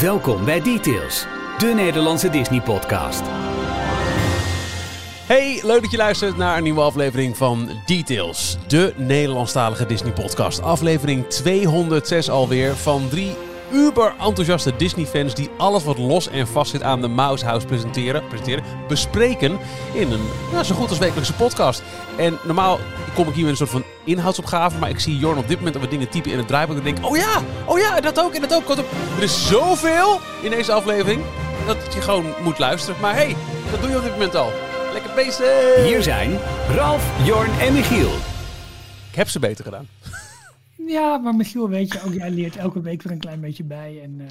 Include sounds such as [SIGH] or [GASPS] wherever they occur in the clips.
Welkom bij Details, de Nederlandse Disney-podcast. Hey, leuk dat je luistert naar een nieuwe aflevering van Details, de Nederlandstalige Disney-podcast. Aflevering 206 alweer van drie uber enthousiaste Disney-fans die alles wat los en vast zit aan de Mouse House presenteren, presenteren bespreken in een zo goed als wekelijkse podcast. En normaal kom ik hier met een soort van inhoudsopgave, maar ik zie Jorn op dit moment wat dingen typen in het draaiboek en denk, oh ja, oh ja, dat ook en dat ook. Er is zoveel in deze aflevering dat je gewoon moet luisteren. Maar hey, dat doe je op dit moment al. Lekker bezig! Hier zijn Ralf, Jorn en Michiel. Ik heb ze beter gedaan. Ja, maar Michiel, weet je, ook jij leert elke week weer een klein beetje bij. En uh,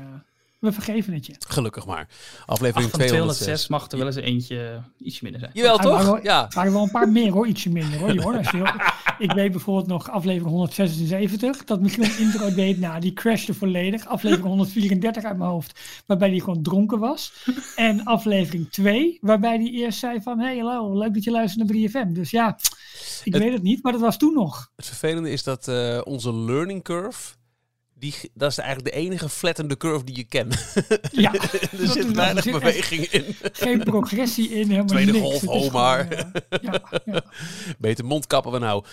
we vergeven het je. Gelukkig maar. Aflevering Ach, 206. 206 mag er wel eens eentje ietsje minder zijn. Jawel, toch? Wel, ja. Er waren wel een paar meer hoor, ietsje minder hoor. hoor. Als je, [LAUGHS] ik weet bijvoorbeeld nog aflevering 176, dat Michiel een intro deed. Nou, die crashte volledig. Aflevering 134 uit mijn hoofd, waarbij hij gewoon dronken was. En aflevering 2, waarbij hij eerst zei van, hey, hallo, leuk dat je luistert naar 3FM. Dus ja... Ik weet het niet, maar dat was toen nog. Het vervelende is dat uh, onze learning curve, die, dat is eigenlijk de enige flattende curve die je kent. Ja, [LAUGHS] er zit weinig beweging in. Geen progressie in, helemaal Tweede niks. golf, Omar. gewoon, uh, ja, ja. [LAUGHS] Beter mondkappen we nou.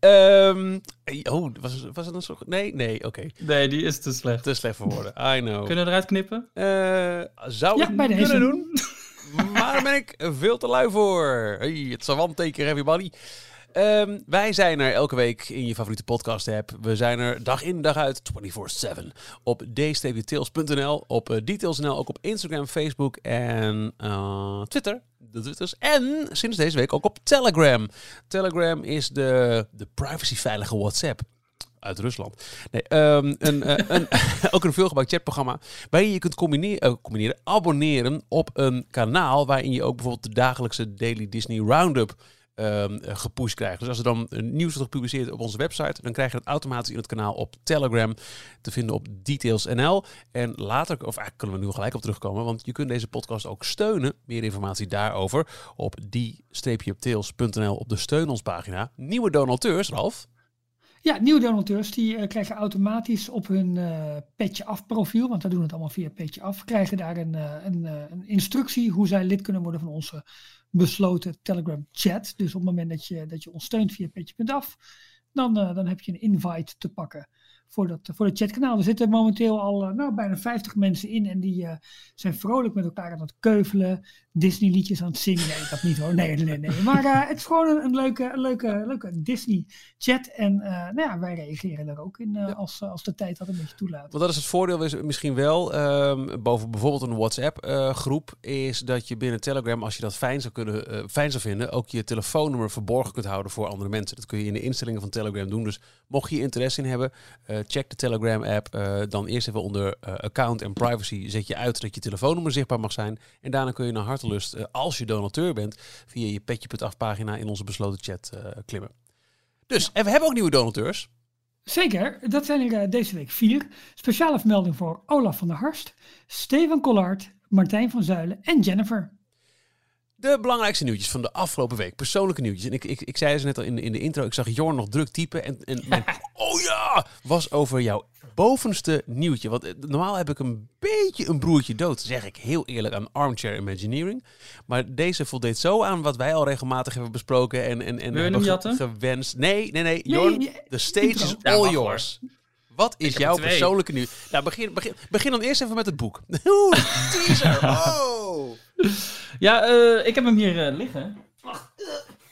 Um, oh, was, was het een soort... Nee, nee, oké. Okay. Nee, die is te slecht. Te slecht voor woorden, I know. Kunnen we eruit knippen? Uh, zou ja, ik bij kunnen doen. [LAUGHS] maar daar ben ik veel te lui voor. Hey, het savanteken, everybody. Um, wij zijn er elke week in je favoriete podcast app. We zijn er dag in dag uit 24/7 op d-tails.nl, op uh, details.nl, ook op Instagram, Facebook en uh, Twitter. De Twitters. En sinds deze week ook op Telegram. Telegram is de, de privacyveilige WhatsApp uit Rusland. Nee, um, een, uh, een, [LAUGHS] [LAUGHS] ook een veelgebruikt chatprogramma waarin je kunt combineren, uh, combineren, abonneren op een kanaal waarin je ook bijvoorbeeld de dagelijkse Daily Disney Roundup um, gepusht krijgt. Dus als er dan nieuws wordt gepubliceerd op onze website, dan krijg je het automatisch in het kanaal op Telegram te vinden op details.nl. En later, of eigenlijk kunnen we nu gelijk op terugkomen, want je kunt deze podcast ook steunen. Meer informatie daarover op die-tails.nl op de steun ons pagina. Nieuwe donateurs, Ralf. Ja, nieuwe donateurs die uh, krijgen automatisch op hun uh, petje af profiel, want we doen het allemaal via petje af, krijgen daar een, uh, een, een, instructie hoe zij lid kunnen worden van onze besloten Telegram chat. Dus op het moment dat je, dat je ons steunt via petje.af, dan, dan heb je een invite te pakken voor dat, voor het chatkanaal. Er zitten momenteel al nou, bijna 50 mensen in en die zijn vrolijk met elkaar aan het keuvelen, Disney liedjes aan het zingen. Nee, dat niet hoor, nee, nee, nee. Maar uh, het is gewoon een, een, leuke, een leuke, leuke Disney chat en nou ja, wij reageren er ook in als, als de tijd dat een beetje toelaat. Want dat is het voordeel is misschien wel, um, boven bijvoorbeeld een WhatsApp groep, is dat je binnen Telegram, als je dat fijn zou, kunnen, fijn zou vinden, ook je telefoonnummer verborgen kunt houden voor andere mensen. Dat kun je in de instellingen van Telegram doen. Dus mocht je interesse in hebben, check de Telegram app. dan eerst even onder account en privacy zet je uit dat je telefoonnummer zichtbaar mag zijn. En daarna kun je naar hartelust, als je donateur bent, via je petje.af pagina in onze besloten chat klimmen. Dus, en we hebben ook nieuwe donateurs. Zeker, dat zijn er deze week vier. Speciale vermelding voor Olaf van der Harst, Steven Collard, Martijn van Zuilen en Jennifer. De belangrijkste nieuwtjes van de afgelopen week. Persoonlijke nieuwtjes. En ik, ik, ik zei ze net al in de, in de intro. Ik zag Jorn nog druk typen. En, en mijn, [LAUGHS] oh ja, was over jouw bovenste nieuwtje. Want normaal heb ik een beetje een broertje dood. Zeg ik heel eerlijk aan Armchair Imagineering. Maar deze voldeed zo aan wat wij al regelmatig hebben besproken. En, en, en Wil je hem jatten? gewenst. Nee, nee, nee. Jorn, Nee, the stage is all yours. Wat is jouw er twee. persoonlijke nieuws? Nou, begin, begin, begin dan eerst even met het boek. [LAUGHS] Oeh, teaser. [LAUGHS] Oh. Ja, eh, ik heb hem hier eh, liggen. oh,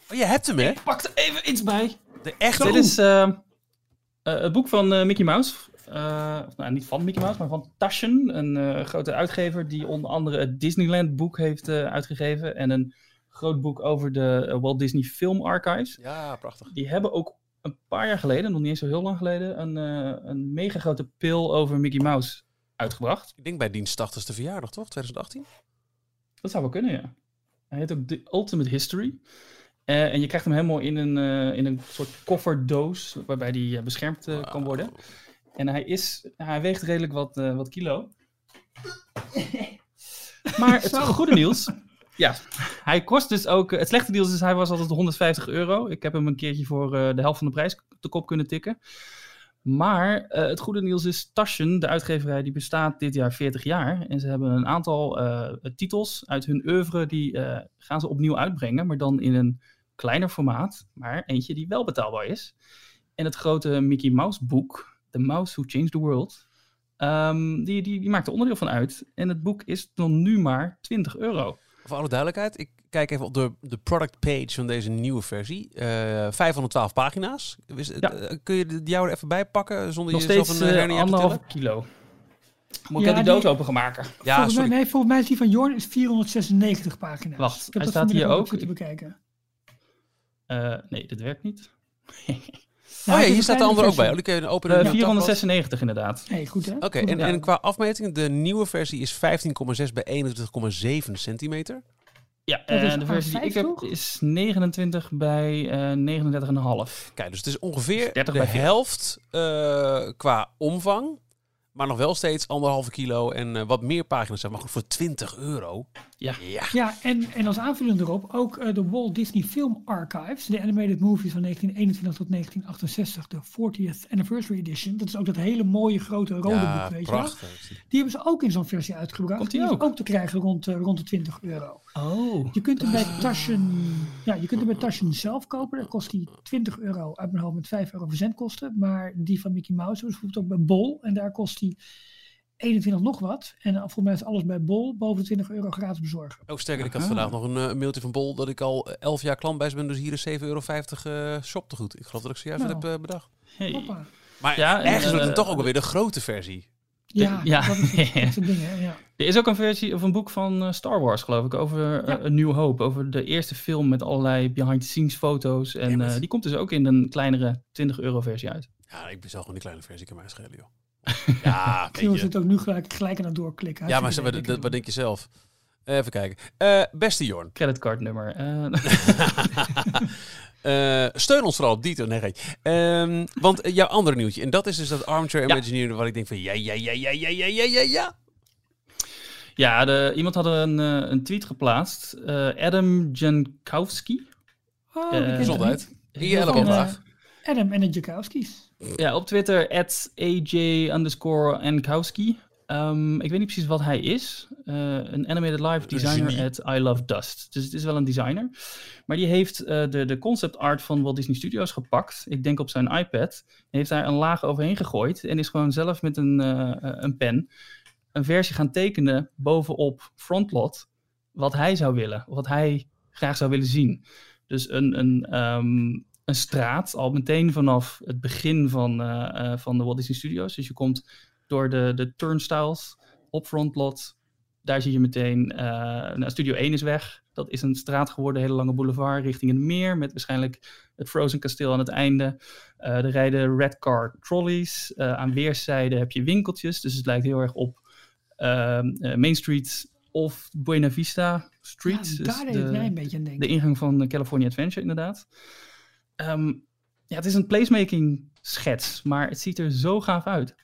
je hebt hem, hè? Ik pak er even iets bij. De echte. Dit is eh, het boek van Mickey Mouse. Of, nou, niet van Mickey Mouse, maar van Taschen. Een grote uitgever die onder andere het Disneyland boek heeft uitgegeven. En een groot boek over de Walt Disney Film Archives. Ja, prachtig. Die hebben ook een paar jaar geleden, nog niet eens zo heel lang geleden, een, eh, een mega grote pil over Mickey Mouse uitgebracht. Ik denk bij diens 80ste verjaardag, toch? 2018? Dat zou wel kunnen, ja. Hij heet ook The Ultimate History. Eh, en je krijgt hem helemaal in een, eh, in een soort kofferdoos, waarbij die eh, beschermd kan worden. En hij, is, hij weegt redelijk wat, eh, wat kilo. [LAUGHS] Maar het goede nieuws, ja, hij kost dus ook, het slechte nieuws is, hij was altijd 150 euro. Ik heb hem een keertje voor eh, de helft van de prijs te kop kunnen tikken. Maar eh, het goede nieuws is, Taschen, de uitgeverij, die bestaat dit jaar 40 jaar. En ze hebben een aantal eh, titels uit hun oeuvre, die eh, gaan ze opnieuw uitbrengen. Maar dan in een kleiner formaat, maar eentje die wel betaalbaar is. En het grote Mickey Mouse boek, The Mouse Who Changed the World, ehm, die, die, die maakt er onderdeel van uit. En het boek is dan nu maar 20 euro. Voor alle duidelijkheid, ik kijk even op de, de product page van deze nieuwe versie. Eh 512 pagina's. Wist- eh, Kun je jou er even bij pakken zonder Nog jezelf steeds een eh, hernia te tillen? kilo. Moet Ja, ik die die- doos open gaan maken? Ja, volgens, mij, nee, volgens mij is die van Jorn is 496 pagina's. Wacht, ik heb hij dat staat hier ook. zitten bekijken. Eh, nee, dit werkt niet. [LAUGHS] Oh ja, hier staat de andere ook bij. Oh, die kun je. Eh, tabblad. 496 inderdaad. Hey, goed hè? Oké, en, en qua afmetingen, de nieuwe versie is 15,6 bij 21,7 centimeter. Ja, Dat is en de versie die A5 ik heb is 29 bij eh 39,5. Kijk, dus het is ongeveer 30 de bij 40. helft eh, qua omvang. Maar nog wel steeds anderhalve kilo en eh, wat meer pagina's zijn. Maar goed, voor 20 euro. Ja. ja. Ja, en, en als aanvulling erop ook eh, de Walt Disney Film Archives, de animated movies van 1921 tot 1968, de 40th Anniversary Edition. Dat is ook dat hele mooie grote rode Ja, boek, weet je wel. prachtig. Die hebben ze ook in zo'n versie uitgebracht. Komt die is ook? ook te krijgen rond, eh, rond de 20 euro. Oh. Je kunt hem bij Taschen, ja, je kunt hem bij Taschen zelf kopen. Dan kost die 20 euro uit mijn hoofd met 5 euro verzendkosten. Maar die van Mickey Mouse is bijvoorbeeld ook bij Bol. En daar kost die 21 nog wat. En uh, voor mij is alles bij Bol boven de 20 euro gratis bezorgen. Ook sterker, ik had Aha. vandaag nog een eh, mailtje van Bol dat ik al eh, 11 jaar klant bij ze ben. Dus hier is 7,50 euro uh, shop te goed. Ik geloof dat ik zojuist Nou. heb eh, bedacht. Hey. Maar Ja, en, ergens wordt eh, het toch ook alweer de grote versie. Ja, Ja. dat is het, dingen. Ja. [LAUGHS] Er is ook een versie of een boek van eh, Star Wars, geloof ik, over eh, Ja. een nieuw hoop. Over de eerste film met allerlei behind-the-scenes foto's. En eh, die komt dus ook in een kleinere 20 euro versie uit. Ja, ik bestel gewoon die kleine versie. kan mij schelen, joh. [LAUGHS] ja, je. zit ook nu gelijk, gelijk aan het doorklikken. Ja, maar wat, wat, denk je zelf? Even kijken. Eh, beste Jorn. Creditcardnummer. Eh, [LAUGHS] Eh, steun ons vooral op Dieter. Nee. Ehm, want jouw andere nieuwtje. En dat is dus dat Armchair Ja. Imagineer. Waar ik denk van ja, ja, ja, ja, ja, ja, ja, ja, ja. ja, de, iemand had een, een tweet geplaatst. Eh, Adam Jankowski. Oh, kennen Gezondheid. Van, eh, laag. Adam en de Jakowski's. Ja, op Twitter, at AJ underscore Ankowski. Ehm, ik weet niet precies wat hij is. Eh, een animated live designer at I Love Dust. Dus het is wel een designer. Maar die heeft eh, de, de concept art van Walt Disney Studios gepakt. Ik denk op zijn iPad. Heeft daar een laag overheen gegooid. En is gewoon zelf met een, eh, een pen een versie gaan tekenen bovenop Frontlot. Wat hij zou willen. Wat hij graag zou willen zien. Dus een, een, ehm, een straat, al meteen vanaf het begin van, eh, eh, van de Walt Disney Studios. Dus je komt door de, de turnstiles op Frontlot. Daar zie je meteen, eh nou, Studio 1 is weg. Dat is een straat geworden, een hele lange boulevard richting het meer. Met waarschijnlijk het Frozen kasteel aan het einde. Er rijden red car trolleys. Aan weerszijden heb je winkeltjes. Dus het lijkt heel erg op ehm, eh, Main Street of Buena Vista Street. Ja, Dus daar deed de- mij een beetje aan denken. de ingang van de California Adventure, inderdaad. Ehm, ja, het is een placemaking schets, maar het ziet er zo gaaf uit.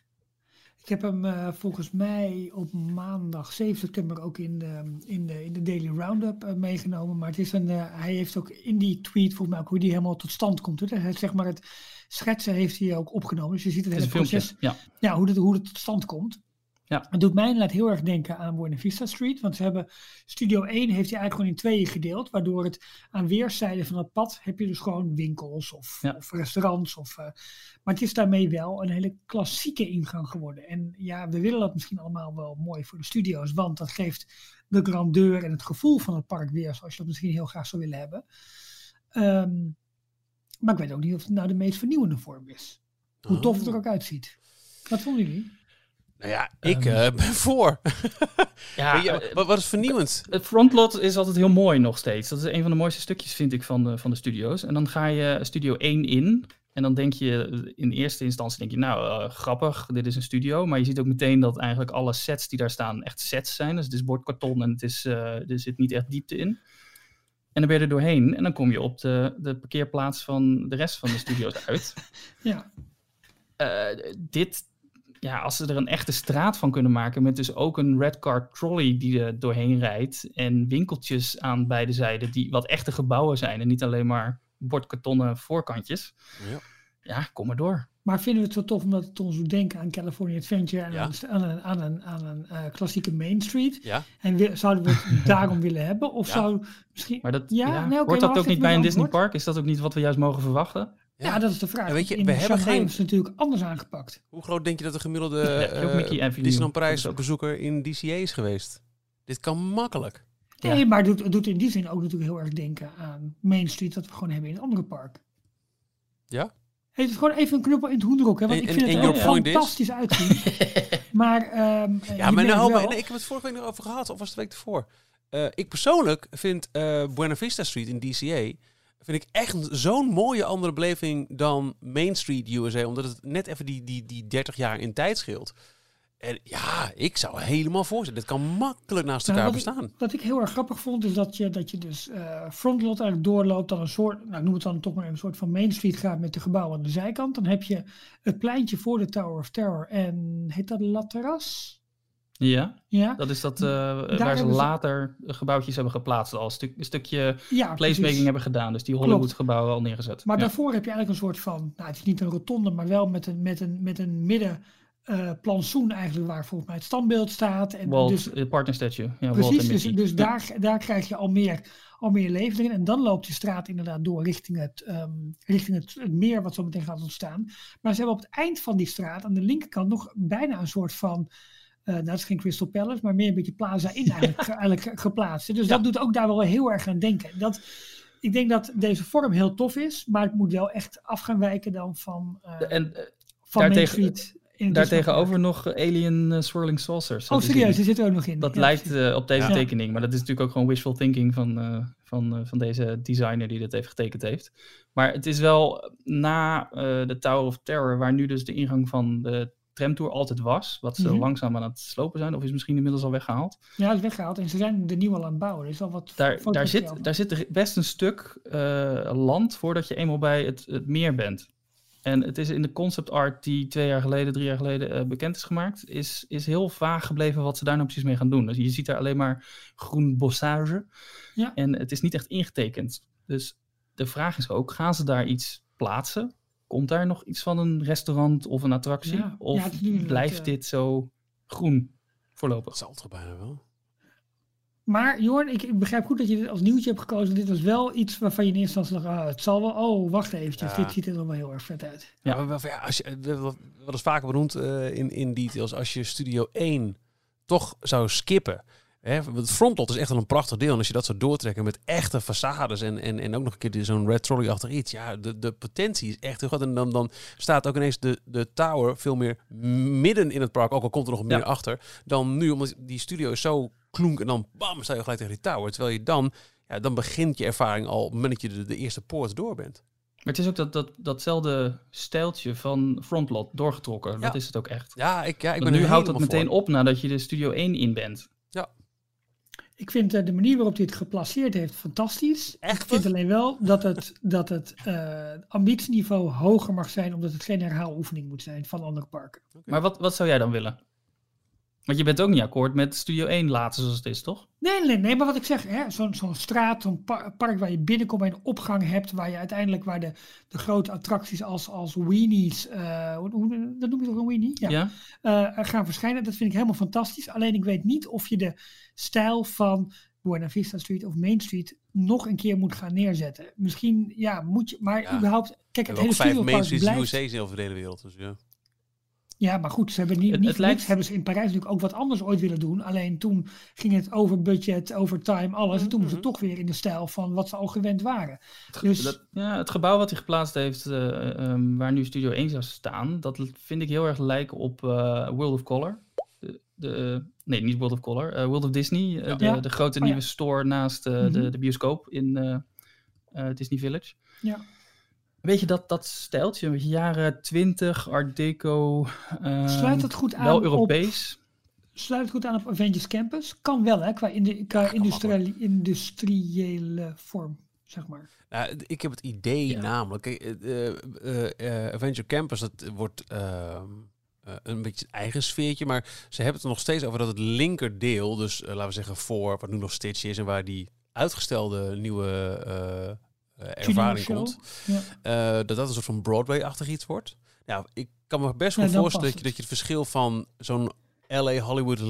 Ik heb hem eh, volgens mij op maandag 7 september ook in de, in de, in de Daily Roundup eh, meegenomen. Maar het is een, eh, hij heeft ook in die tweet volgens mij ook hoe die helemaal tot stand komt. Hij, zeg maar het schetsen heeft hij ook opgenomen. Dus je ziet het hele filmpje. proces, Ja. ja, hoe, het, hoe het tot stand komt. Ja. Het doet mij inderdaad heel erg denken aan Buena Vista Street. Want ze hebben Studio 1 heeft hij eigenlijk gewoon in tweeën gedeeld. Waardoor het aan weerszijden van het pad heb je dus gewoon winkels of, Ja. of restaurants. Of, eh, maar het is daarmee wel een hele klassieke ingang geworden. En ja, we willen dat misschien allemaal wel mooi voor de studio's. Want dat geeft de grandeur en het gevoel van het park weer. Zoals je dat misschien heel graag zou willen hebben. Ehm, maar ik weet ook niet of het nou de meest vernieuwende vorm is. Hoe tof het er ook uitziet. Wat vonden jullie? Nou ja, ik Ehm. eh, ben voor. [LAUGHS] Ja, je, eh, wat, wat is vernieuwend? het frontlot is altijd heel mooi nog steeds. Dat is een van de mooiste stukjes, vind ik, van de, van de studio's. En dan ga je Studio 1 in. En dan denk je in eerste instantie, denk je, nou, eh, grappig, dit is een studio. Maar je ziet ook meteen dat eigenlijk alle sets die daar staan echt sets zijn. Dus het is bordkarton en het is, eh, er zit niet echt diepte in. En dan ben je er doorheen en dan kom je op de, de parkeerplaats van de rest van de studio's uit. [LAUGHS] Ja, Eh, dit, ja, als ze er een echte straat van kunnen maken, met dus ook een red car trolley die er doorheen rijdt en winkeltjes aan beide zijden, die wat echte gebouwen zijn en niet alleen maar bordkartonnen voorkantjes. Ja. Ja, kom maar door. Maar vinden we het zo tof omdat het ons doet denken aan California Adventure en Ja. aan, een- aan een, aan een, aan een eh, klassieke Main Street? Ja? En zouden we het [LAUGHS] daarom willen hebben? Of Ja. zou misschien... Maar dat, Ja, ja, nee, oké, hoort dat ook niet bij een Disney park? Is dat ook niet wat we juist mogen verwachten? Ja, dat is de vraag. En weet je, In we hebben geen- is het natuurlijk anders aangepakt. Hoe groot denk je dat de gemiddelde eh, ook- bezoeker in DCA is geweest? Dit kan makkelijk. Ja. Nee, maar het doet, het doet in die zin ook natuurlijk heel erg denken aan Main Street, dat we gewoon hebben in een andere park. Ja? Het is gewoon even een knuppel in het hoenderok, hè, want En- ik vind en het er fantastisch uitzien. [LAUGHS] maar ehm Ja, je maar nou, wel- maar- nee, ik heb het vorige week nog over gehad, of was het de week ervoor? Eh, ik persoonlijk vind eh, Buena Vista Street in DCA vind ik echt zo'n mooie andere beleving dan Main Street USA, omdat het net even die, die, die 30 jaar in tijd scheelt. En ja, ik zou helemaal voorstellen. Dit kan makkelijk naast Nou, elkaar wat, bestaan. ik, wat ik heel erg grappig vond, is dat je, dat je dus eh frontlot eigenlijk doorloopt, dan een soort, nou noem het dan toch maar een soort van Main Street gaat met de gebouwen aan de zijkant. Dan heb je het pleintje voor de Tower of Terror en heet dat La Terrasse? Ja, Ja, dat is dat eh, waar ze later gebouwtjes hebben geplaatst. Al een, stuk, een stukje ja placemaking hebben gedaan. Dus die Klopt. Hollywood gebouwen al neergezet. Maar ja. daarvoor heb je eigenlijk een soort van, nou het is niet een rotonde, maar wel met een, met een, met een midden plantsoen eigenlijk waar volgens mij het standbeeld staat. En Walt, dus, eh, partner statue. Ja, precies, dus, dus Ja. daar, daar krijg je al meer, al meer leven erin. En dan loopt de straat inderdaad door richting het, ehm, richting het, het meer wat zo meteen gaat ontstaan. Maar ze hebben op het eind van die straat aan de linkerkant nog bijna een soort van... eh nou, dat is geen Crystal Palace, maar meer een beetje Plaza in [LAUGHS] eigenlijk, ge- eigenlijk geplaatst. Dus dat doet ook daar wel heel erg aan denken. Dat, ik denk dat deze vorm heel tof is, maar het moet wel echt af gaan wijken dan van, eh En eh, van daartegen- daartegenover nog Alien eh, Swirling Saucers. Oh, serieus, die zit er ook nog in. Dat Ja, lijkt eh, op deze Ja. tekening, maar dat is natuurlijk ook gewoon wishful thinking van, eh, van, eh, van deze designer die dit heeft getekend heeft. Maar het is wel na eh, de Tower of Terror, waar nu dus de ingang van de tramtour altijd was, wat ze Mhm. langzaam aan het slopen zijn, of is misschien inmiddels al weggehaald. Ja, is weggehaald. En ze zijn de nieuwe al aan het bouwen. Er is al wat Daar, daar, zit, daar zit best een stuk eh, land voordat je eenmaal bij het, het meer bent. En het is in de concept art die twee jaar geleden, drie jaar geleden eh, bekend is gemaakt, is, is heel vaag gebleven wat ze daar nou precies mee gaan doen. Dus je ziet daar alleen maar groen bossage. Ja. En het is niet echt ingetekend. Dus de vraag is ook, gaan ze daar iets plaatsen? Komt daar nog iets van een restaurant of een attractie? Ja. Of Ja, het blijft eh, dit zo groen Dat voorlopig? zal toch bijna wel. Maar Jorn, ik, ik begrijp goed dat je dit als nieuwtje hebt gekozen. Dit was wel iets waarvan je in eerste instantie dacht, ah, het zal wel. Oh, wacht eventjes, Ja. dit ziet er wel heel erg vet uit. Ja, Ja. maar wel- ja als je, hebben wat is vaker benoemd eh, in, in details. Als je Studio 1 toch zou skippen. Hè, het frontlot is echt wel een prachtig deel. En als je dat zou doortrekken met echte façades en, en, en ook nog een keer die- zo'n red trolley achter iets. Ja, de, de potentie is echt heel groot. En dan, dan staat ook ineens de, de tower veel meer midden in het park. Ook al komt er nog meer Ja. achter. Dan nu, omdat die studio is zo klonk. En dan bam, sta je gelijk tegen die tower. Terwijl je dan, ja, dan begint je ervaring al dat je de, de eerste poort door bent. Maar het is ook dat, dat, datzelfde stijltje van frontlot doorgetrokken. Ja. Dat is het ook echt. Ja, ik, ja, ik ben nu houdt het helemaal meteen voor. op nadat je de Studio 1 in bent. Ik vind eh, de manier waarop hij het geplaceerd heeft fantastisch. Echt? Ik vind alleen wel dat het, dat het eh, ambitieniveau hoger mag zijn, omdat het geen herhaaloefening moet zijn van andere parken. Maar wat, wat zou jij dan willen? Want je bent ook niet akkoord met Studio 1 laten zoals het is, toch? Nee, nee, nee, maar wat ik zeg, hè, zo'n zo'n straat, zo'n par- park waar je binnenkomt en een opgang hebt, waar je uiteindelijk waar de, de grote attracties als, als weenies, eh, hoe, hoe- dat noem je toch een weenie? Ja. eh, gaan verschijnen. Dat vind ik helemaal fantastisch. Alleen ik weet niet of je de stijl van Buena Vista Street of Main Street nog een keer moet gaan neerzetten. Misschien, ja, moet je, maar Ja. überhaupt, kijk, het hele ook vijf Main Street blijft... USA's over de hele wereld. Dus ja. Ja, maar goed, ze hebben niet, Het- niet het lijkt- hebben ze in Parijs natuurlijk ook wat anders ooit willen doen. Alleen toen ging het over budget, over time, alles. En toen moesten ze Mhm. toch weer in de stijl van wat ze al gewend waren. Het, ge- Dus- dat, ja, het gebouw wat hij geplaatst heeft, eh, ehm, waar nu Studio 1 zou staan, dat vind ik heel erg lijken op eh, World of Color. De, de, nee, niet World of Color, eh, World of Disney. eh, Ja. de, Ja. de grote Oh, ja. nieuwe store naast eh, Mhm. de, de bioscoop in eh, eh, Disney Village. Ja. Weet je, dat, dat stijltje, een beetje jaren 20, Art Deco. ehm, Sluit het goed aan Wel op- Europees. Sluit het goed aan op Avengers Campus? Kan wel, hè, qua, indi- qua industriële, industriële vorm, zeg maar. Nou, ik heb het idee Ja. namelijk, eh, eh, eh, eh, Adventure Campus, dat wordt eh, een beetje het eigen sfeertje, maar ze hebben het er nog steeds over dat het linkerdeel, dus eh, laten we zeggen voor wat nu nog Stitch is en waar die uitgestelde nieuwe eh, ervaring komt, Ja. dat dat een soort van Broadway-achtig iets wordt. Ja, ik kan me best Ja, dan voorstellen dat je, dat je het verschil van zo'n LA Hollywood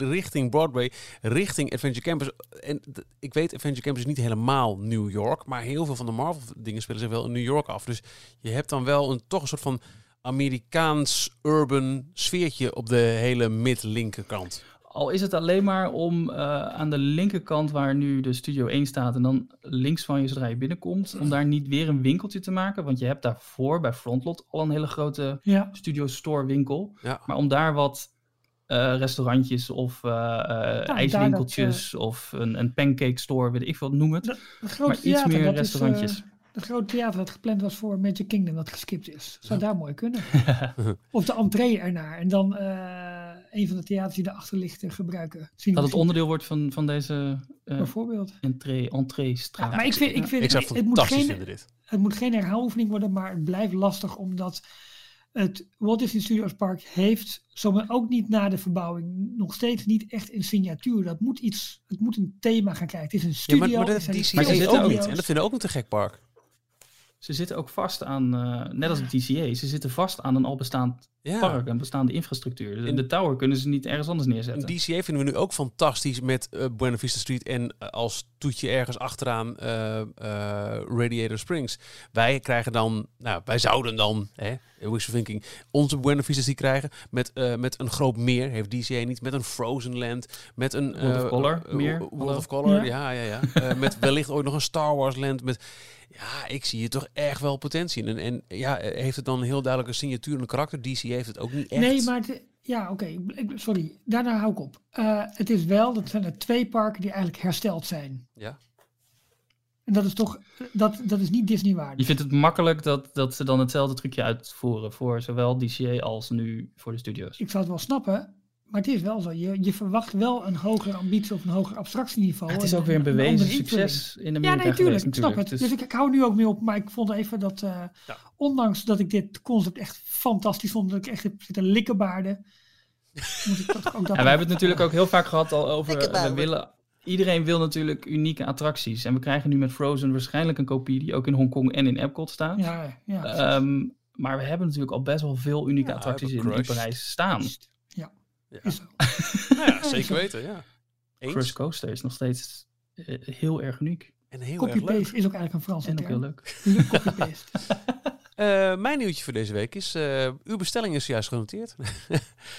richting Broadway, richting Adventure Campus. En ik weet, Adventure Campus is niet helemaal New York, maar heel veel van de Marvel dingen spelen zich wel in New York af. Dus je hebt dan wel een, toch een soort van Amerikaans urban sfeertje op de hele mid-linkerkant. Al is het alleen maar om eh, aan de linkerkant waar nu de Studio 1 staat en dan links van je zodra je binnenkomt, om daar niet weer een winkeltje te maken. Want je hebt daarvoor bij Frontlot al een hele grote Ja, Studio Store winkel. Ja. Maar om daar wat eh, restaurantjes of eh, eh, ijswinkeltjes of een, een pancake store, weet ik veel, noem het. Dat- Maar iets theater, meer is, het grote theater dat gepland was voor Magic Kingdom, dat geskipt is. Zou daar mooi kunnen. [LAUGHS] of de entree ernaar. En dan eh, een van de theaters die erachter ligt gebruiken. Zien Dat het onderdeel wordt van, van deze eh Bijvoorbeeld. entree, entree straat. Ja, maar ik vind, ik vind Ik zou het het, moet geen, dit. het moet geen herhaloefening worden, maar het blijft lastig omdat het Walt Disney Studios Park heeft, zomaar ook niet na de verbouwing, nog steeds niet echt een signatuur. Dat moet iets, het moet een thema gaan krijgen. Het is een Ja, studio. maar, maar dat Maar ze ook niet. En dat vinden ook niet te gek park. Ze zitten ook vast aan, eh, net als het DCA, ze zitten vast aan een al bestaand Ja. park, een bestaande infrastructuur. Dus En- de tower kunnen ze niet ergens anders Een neerzetten. DCA vinden we nu ook fantastisch met eh, Buena Vista Street en eh, als toetje ergens achteraan eh, eh, Radiator Springs. Wij krijgen dan, nou, wij zouden dan, hè, wishful thinking, onze Buena Vista Street krijgen met, eh, met een groot meer, heeft DCA niet, met een Frozen Land, met een World of Color meer, World hallo. of Color, Ja. ja, ja, ja. Eh, met wellicht ooit nog een Star Wars Land, met ja, ik zie hier toch echt wel potentie in. En, en ja, heeft het dan een heel duidelijke signatuur en een karakter? DC heeft het ook niet echt. Nee, maar ja, oké. sorry, daarna hou ik op. Eh, het is wel, dat zijn er twee parken die eigenlijk hersteld zijn. Ja. En dat is toch, dat, dat is niet Disney waardig. Je vindt het makkelijk dat, dat ze dan hetzelfde trucje uitvoeren voor zowel DCA als nu voor de studio's. Ik zou het wel snappen, maar het is wel zo. Je, je verwacht wel een hogere ambitie of een hoger abstractieniveau. het is ook weer een bewezen succes in Ja, Amerika nee, tuurlijk. geweest Ik snap het. natuurlijk. Dus, ik, ik hou nu ook mee op. Maar ik vond even dat, eh, Ja. ondanks dat ik dit concept echt fantastisch vond, dat ik echt heb zitten likkenbaarden. [LAUGHS] moet ik toch ook dat En wij hebben het natuurlijk ook heel vaak gehad al over. We willen, iedereen wil natuurlijk unieke attracties. En we krijgen nu met Frozen waarschijnlijk een kopie die ook in Hongkong en in Epcot staat. Ja, ja. Ehm, maar we hebben natuurlijk al best wel veel unieke Ja, attracties we in, in. Parijs staan. Ja, is. [LAUGHS] Nou ja, zeker weten, ja. Eens. Crush Coaster is nog steeds eh, heel erg uniek. En heel erg leuk. Copy-paste is ook eigenlijk een Franse En ook heel leuk. [LAUGHS] Copy-paste. [LAUGHS] Eh, mijn nieuwtje voor deze week is, eh, uw bestelling is juist genoteerd.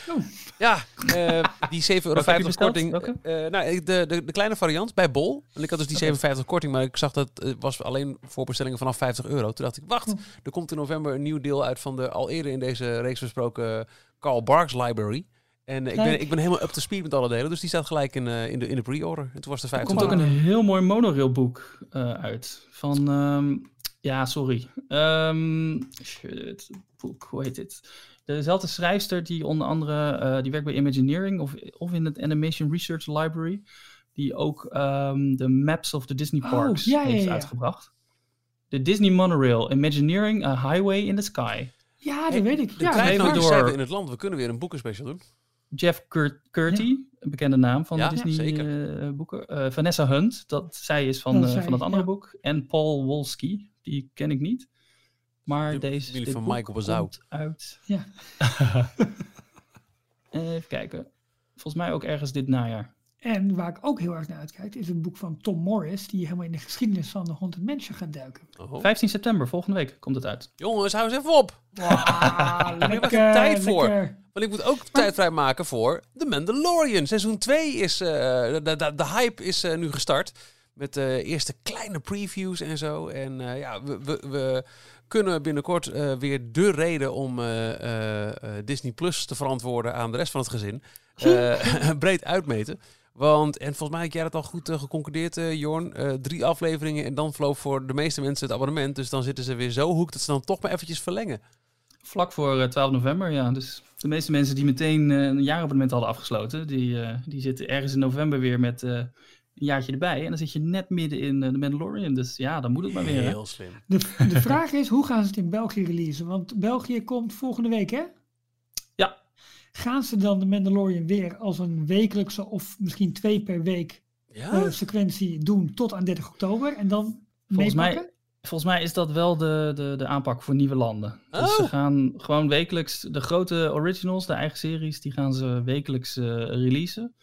Oh. ja, eh, die 7,50 euro korting. Eh, nou, de, de, de kleine variant bij Bol. En ik had dus die Oké. 57 korting, maar ik zag dat het was alleen voor bestellingen vanaf 50 euro. Toen dacht ik, wacht, Oh. er komt in november een nieuw deel uit van de al eerder in deze reeks besproken Carl Barks Library. En ik ben, ik ben helemaal up to speed met alle delen, dus die staat gelijk in, eh, in de, in de pre-order. En toen was de Er 50 komt ook een heel mooi monorailboek eh uit. Van, ehm, ja, sorry. Ehm shit, boek, hoe heet dit? Dezelfde schrijfster die onder andere, eh, die werkt bij Imagineering of, of in het Animation Research Library. Die ook ehm, de Maps of the Disney Oh, Parks ja, ja, heeft ja. uitgebracht. De Disney Monorail, Imagineering, A Highway in the Sky. Ja, dat Hey, weet ik. De Ja, door... door- in het land, we kunnen weer een boekenspecial doen. Jeff Cur Curty, een bekende naam van Ja, de Disney zeker. eh, boeken. Eh, Vanessa Hunt, dat zij is van, Dat eh, van het andere ja. boek. En Paul Wolski, die ken ik niet. Maar De deze familie dit van boek Michael komt uit. Ja. [LAUGHS] Even kijken. Volgens mij ook ergens dit najaar. En waar ik ook heel erg naar uitkijk, is het boek van Tom Morris, die helemaal in de geschiedenis van de Haunted Mansion gaat duiken. Oh. 15 september, volgende week, komt het uit. Jongens, hou eens even op. Ah, [LAUGHS] geen lekker, tijd voor. lekker. Want ik moet ook tijd vrijmaken voor The Mandalorian. Seizoen 2 is... eh, de, de, de hype is eh, nu gestart. Met de eerste kleine previews en zo. En eh, ja, we, we, we kunnen binnenkort eh, weer de reden om eh, eh, eh, Disney Plus te verantwoorden aan de rest van het gezin. eh, [LAUGHS] breed uitmeten. Want, en volgens mij heb jij dat al goed eh, geconcludeerd, eh, Jorn. Eh, drie afleveringen en dan vloog voor de meeste mensen het abonnement. Dus dan zitten ze weer zo hoek dat ze dan toch maar eventjes verlengen. Vlak voor eh, 12 november, ja. Dus de meeste mensen die meteen een jaarabonnement hadden afgesloten, die, eh, die zitten ergens in november weer met eh, een jaartje erbij. En dan zit je net midden in de Mandalorian. Dus ja, dan moet het maar weer. hè. Heel slim. De, de vraag is, hoe gaan ze het in België releasen? Want België komt volgende week, hè? Gaan ze dan de Mandalorian weer als een wekelijkse of misschien twee per week Ja? eh, sequentie doen tot aan 30 oktober en dan Volgens mij-? Volgens mij is dat wel de, de, de aanpak voor nieuwe landen. Dus ze Oh. gaan gewoon wekelijks de grote originals, de eigen series, die gaan ze wekelijks eh, releasen.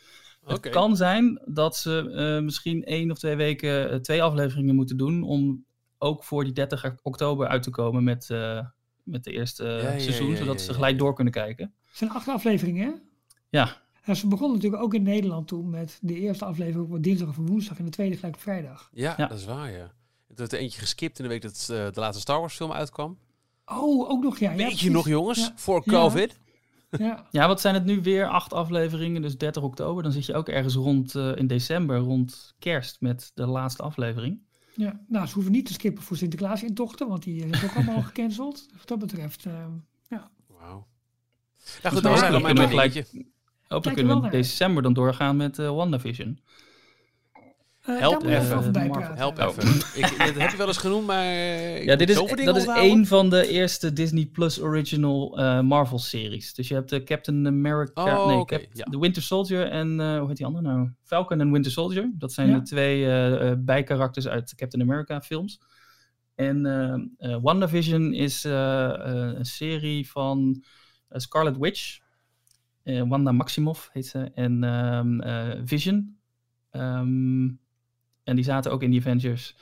Het kan zijn dat ze eh, misschien één of twee weken twee afleveringen moeten doen om ook voor die 30 oktober uit te komen met, eh, met de eerste Ja, seizoen, ja, zodat ja, ze ja. gelijk door kunnen kijken. Het zijn acht afleveringen, hè? Ja, En ze begonnen natuurlijk ook in Nederland toen met de eerste aflevering op dinsdag of woensdag en de tweede gelijk op vrijdag. Ja, Ja. dat is waar, ja. Er werd er eentje geskipt in de week dat eh, de laatste Star Wars film uitkwam. Oh, ook nog ja. ja Weet je nog, jongens? Ja. Voor. COVID. Ja. [LAUGHS] Ja, wat zijn het nu weer? Acht afleveringen, dus 30 oktober. Dan zit je ook ergens rond eh, in december, rond kerst, met de laatste aflevering. ja, nou, ze hoeven niet te skippen voor Sinterklaas intochten, want die is ook allemaal [LAUGHS] gecanceld. Wat dat betreft. eh, Wauw. Ja, goed, maar dat was ja, gelijk- dingetje. Hopelijk kunnen we in december dan doorgaan met eh WandaVision. eh, Help even. Help Oh. even. ik, dit heb je wel eens genoemd, maar... Ja, dit is, dat is één van de eerste Disney Plus original eh, Marvel series. Dus je hebt de Captain America, Oh, nee, oké, Cap- ja. de Winter Soldier en eh, hoe heet die andere nou? Falcon en Winter Soldier. Dat zijn Ja. de twee bijkarakters uit de Captain America films. En eh eh, WandaVision is eh, eh, een serie van Scarlet Witch. Eh, Wanda Maximoff heet ze. En ehm, eh, Vision. Ehm, en die zaten ook in die Avengers.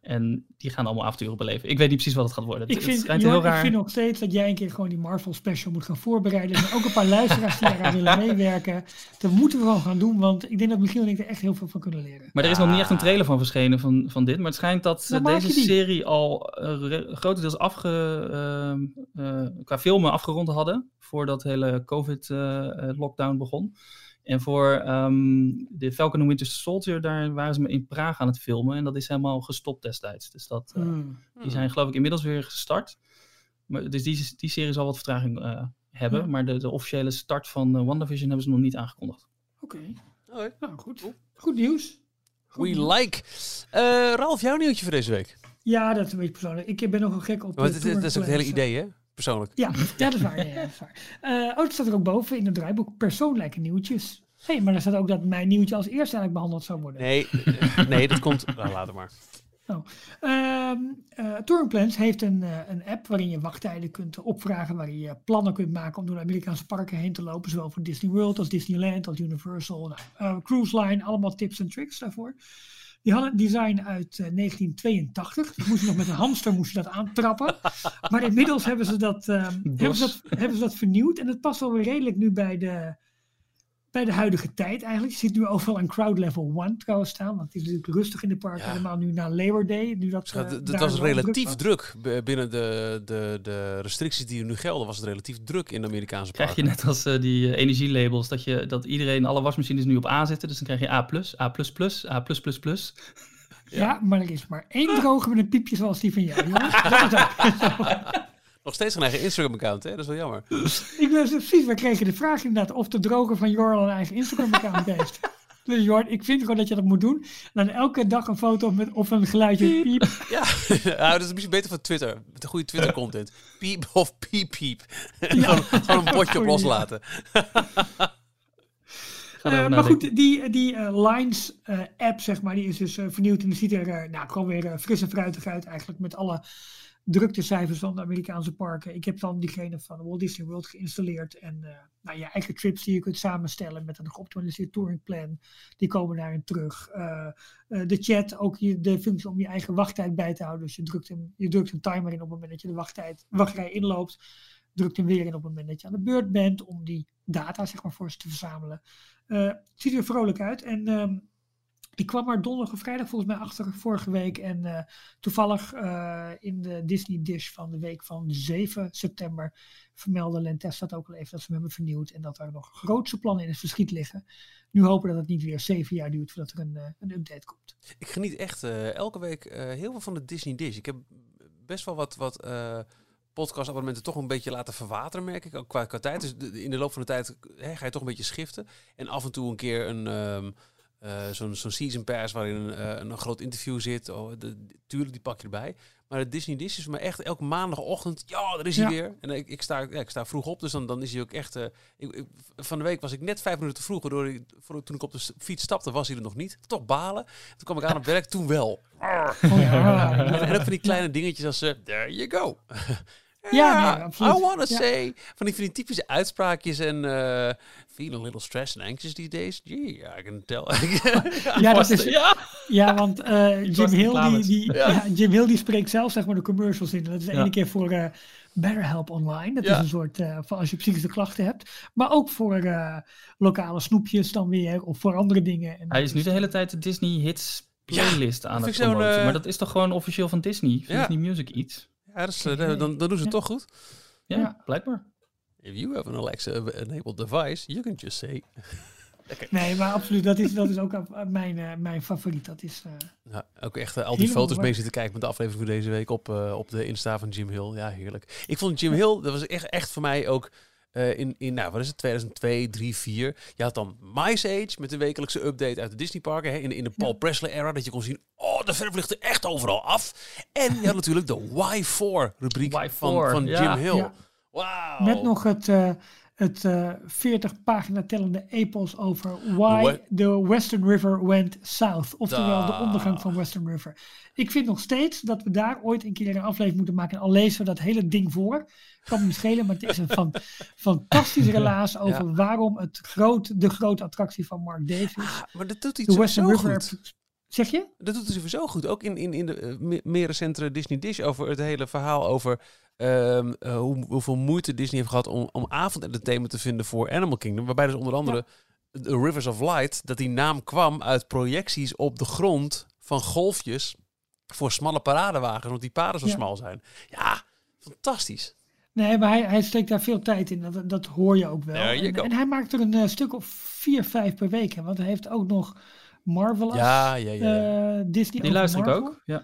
En die gaan allemaal avonturen beleven. Ik weet niet precies wat het gaat worden. Het, Ik het vind, schijnt Jorn, heel raar. ik vind nog steeds dat jij een keer gewoon die Marvel special moet gaan voorbereiden. En ook een paar luisteraars die daaraan willen [LAUGHS] meewerken. Dat moeten we gewoon gaan doen, want ik denk dat Michiel en ik er echt heel veel van kunnen leren. Maar er is nog niet echt een Ah. trailer van verschenen van, van dit. Maar het schijnt dat deze serie al re- grotendeels afge, ehm, eh, qua filmen afgerond hadden. Voordat de hele COVID-lockdown begon. En voor ehm, de Falcon and Winter Soldier, daar waren ze in Praag aan het filmen. En dat is helemaal gestopt destijds. Dus dat, eh, Hmm. die zijn geloof ik inmiddels weer gestart. Maar, dus die, die serie zal wat vertraging eh, hebben. Maar de, de officiële start van eh, WandaVision hebben ze nog niet aangekondigd. Oké, Oké. nou goed. Goed nieuws. Goed We nieuws. like. Eh, Ralf, jouw nieuwtje voor deze week. Ja, dat is een beetje persoonlijk. Ik ben nogal gek op... Want het, het is ook het hele idee, hè? Persoonlijk. Ja, ja, dat is waar. Ja, dat is waar. Eh, oh, staat er ook boven in het draaiboek. Persoonlijke nieuwtjes. Hé, hey, maar er staat ook dat mijn nieuwtje als eerste eigenlijk behandeld zou worden. Nee, eh, nee dat komt... [LAUGHS] Nou, laat het maar. Ehm eh, Touringplans heeft een, een app waarin je wachttijden kunt opvragen, waarin je plannen kunt maken om door de Amerikaanse parken heen te lopen, zowel voor Disney World als Disneyland als Universal, nou, Cruise Line, allemaal tips en tricks daarvoor. Die hadden een design uit eh, 1982. Dus moest je nog met een hamster moest je dat aantrappen. Maar inmiddels hebben ze dat, ehm, hebben ze dat, hebben ze dat vernieuwd. En het past wel weer redelijk nu bij de, bij de huidige tijd eigenlijk. Je ziet nu overal een crowd level 1 trouwens staan. Want het is natuurlijk rustig in de parken. Ja. Helemaal nu na Labor Day. Nu dat, Schat, eh, Het daar was relatief was. druk. Binnen de, de, de restricties die er nu gelden, was het relatief druk in de Amerikaanse Krijg je parken. net als eh, die eh, energielabels, dat, je, dat iedereen, alle wasmachines nu op A zitten. Dus dan krijg je A+, A++, A++. Ja. maar er is maar één droge met een piepje zoals die van jou, jongens. Dat is ook. [LAUGHS] Nog steeds een eigen Instagram-account, hè? Dat is wel jammer. [LAUGHS] Ik ben precies, we kregen de vraag inderdaad of de droger van Jorl een eigen Instagram-account heeft. [LAUGHS] Dus Jorn, ik vind gewoon dat je dat moet doen. En dan elke dag een foto met of een geluidje piep. [LAUGHS] Ja, nou, dat is misschien beter voor Twitter. Met een goede Twitter-content. Piep of piep piep. gewoon, gewoon een bordje op loslaten. Eh, maar goed, die, die eh, Lines eh, app, zeg maar, die is dus vernieuwd. En die ziet er nou, gewoon weer eh, fris en fruitig uit eigenlijk. Met alle druktecijfers van de Amerikaanse parken. Ik heb dan diegene van Walt Disney World geïnstalleerd. En eh, nou, je eigen trips die je kunt samenstellen met een geoptimaliseerd touringplan. Die komen daarin terug. Eh, eh, de chat, ook de functie om je eigen wachttijd bij te houden. Dus je drukt, een, je drukt een timer in op het moment dat je de wachttijd, wachtrij inloopt. Drukt hem weer in op het moment dat je aan de beurt bent. Om die data zeg maar, voor ze te verzamelen. Het ziet er vrolijk uit. En ik kwam maar donderdag of vrijdag volgens mij achter vorige week. En eh, toevallig eh, in de Disney Dish van de week van 7 september vermeldde Lentes dat ook al even dat ze hem hebben vernieuwd. En dat er nog grootste plannen in het verschiet liggen. Nu hopen dat het niet weer zeven jaar duurt voordat er een, eh, een update komt. Ik geniet echt elke week heel veel van de Disney Dish. Ik heb best wel wat, wat podcastabonnementen toch een beetje laten verwateren, merk ik. Ook qua, tijd. Dus in de loop van de tijd hè, ga je toch een beetje schiften. En af en toe een keer een, ehm, eh, zo'n season pass waarin eh, een, een groot interview zit. Oh, de, tuurlijk, die pak je erbij. Maar de Disney Dish is voor mij echt elke maandagochtend. Ja, daar is hij Ja. weer. En ik, ik, sta, ja, ik sta vroeg op, dus dan, dan is hij ook echt. eh, ik, ik- van de week was ik net vijf minuten vroeg, waardoor ik, voor, toen ik op de fiets stapte, was hij er nog niet. Toch balen. Toen kwam ik aan op werk, toen wel. Oh, ja. [LAUGHS] En, en ook van die kleine dingetjes als eh there you go. [LAUGHS] Ja, nee, absoluut. I wanna Ja. say. Van die, van die typische uitspraakjes en eh feeling a little stressed and anxious these days. Gee, I can tell. [LAUGHS] Ja, dat is, ja. ja, want eh, Jim, Hill, die, die, Ja. ja. Jim Hill die spreekt zelf zeg maar, de commercials in. Dat is de Ja. ene keer voor eh BetterHelp Online. Dat Ja. is een soort eh, van als je psychische klachten hebt. Maar ook voor eh, lokale snoepjes dan weer. Of voor andere dingen. En Hij is nu de hele tijd de Disney Hits playlist aan het promoten. Maar dat is toch gewoon officieel van Disney? Disney Music iets? Ja, dat is, eh, dan, dan doen ze het Ja. toch goed. Ja, Ja. blijkbaar. If you have an Alexa-enabled device, you can just say... [LAUGHS] Nee, maar absoluut. Dat is, dat is ook mijn, eh, mijn favoriet. Dat is, eh, Ja, ook echt al die foto's mee zitten kijken met de aflevering voor deze week op, eh, op de Insta van Jim Hill. Ja, heerlijk. Ik vond Jim Hill, dat was echt, echt voor mij ook eh, in, in, nou, wat is het, 2002, 3, 4. Je had dan Mice Age met de wekelijkse update uit de Disneyparken. Hè, in, de- in de Paul Ja. Presley era, dat je kon zien, oh, de verf ligt er echt overal af. En je had natuurlijk de Y4 rubriek Y4, van, van ja. Jim Hill. Ja. Wauw. Met nog het, eh, het eh 40 pagina tellende epos over why What? the Western River went south. Oftewel de ondergang van Western River. Ik vind nog steeds dat we daar ooit een keer een aflevering moeten maken. En al lezen we dat hele ding voor. Kan me niet schelen, maar het is een fan, fantastisch [LAUGHS] relaas over waarom het groot, de grote attractie van Mark Davis. Ah, maar dat doet hij de Western River. goed. Zeg je? Dat doet hij sowieso goed. Ook in, in, in de me- meer recentere Disney Dish over het hele verhaal over ehm, eh, hoe, hoeveel moeite Disney heeft gehad om, om avondentertainment te vinden voor Animal Kingdom. Waarbij dus onder andere de Rivers of Light, dat die naam kwam uit projecties op de grond van golfjes voor smalle paradewagens, want die paden zo Ja. smal zijn. Ja, fantastisch. Nee, maar hij, hij steekt daar veel tijd in. Dat, dat hoor je ook wel. En, hij maakt er een eh, stuk of vier, vijf per week. Hè, want hij heeft ook nog Marvelous. Ja, ja, ja. ja. eh, Disney Die over luister ik ook. Ja.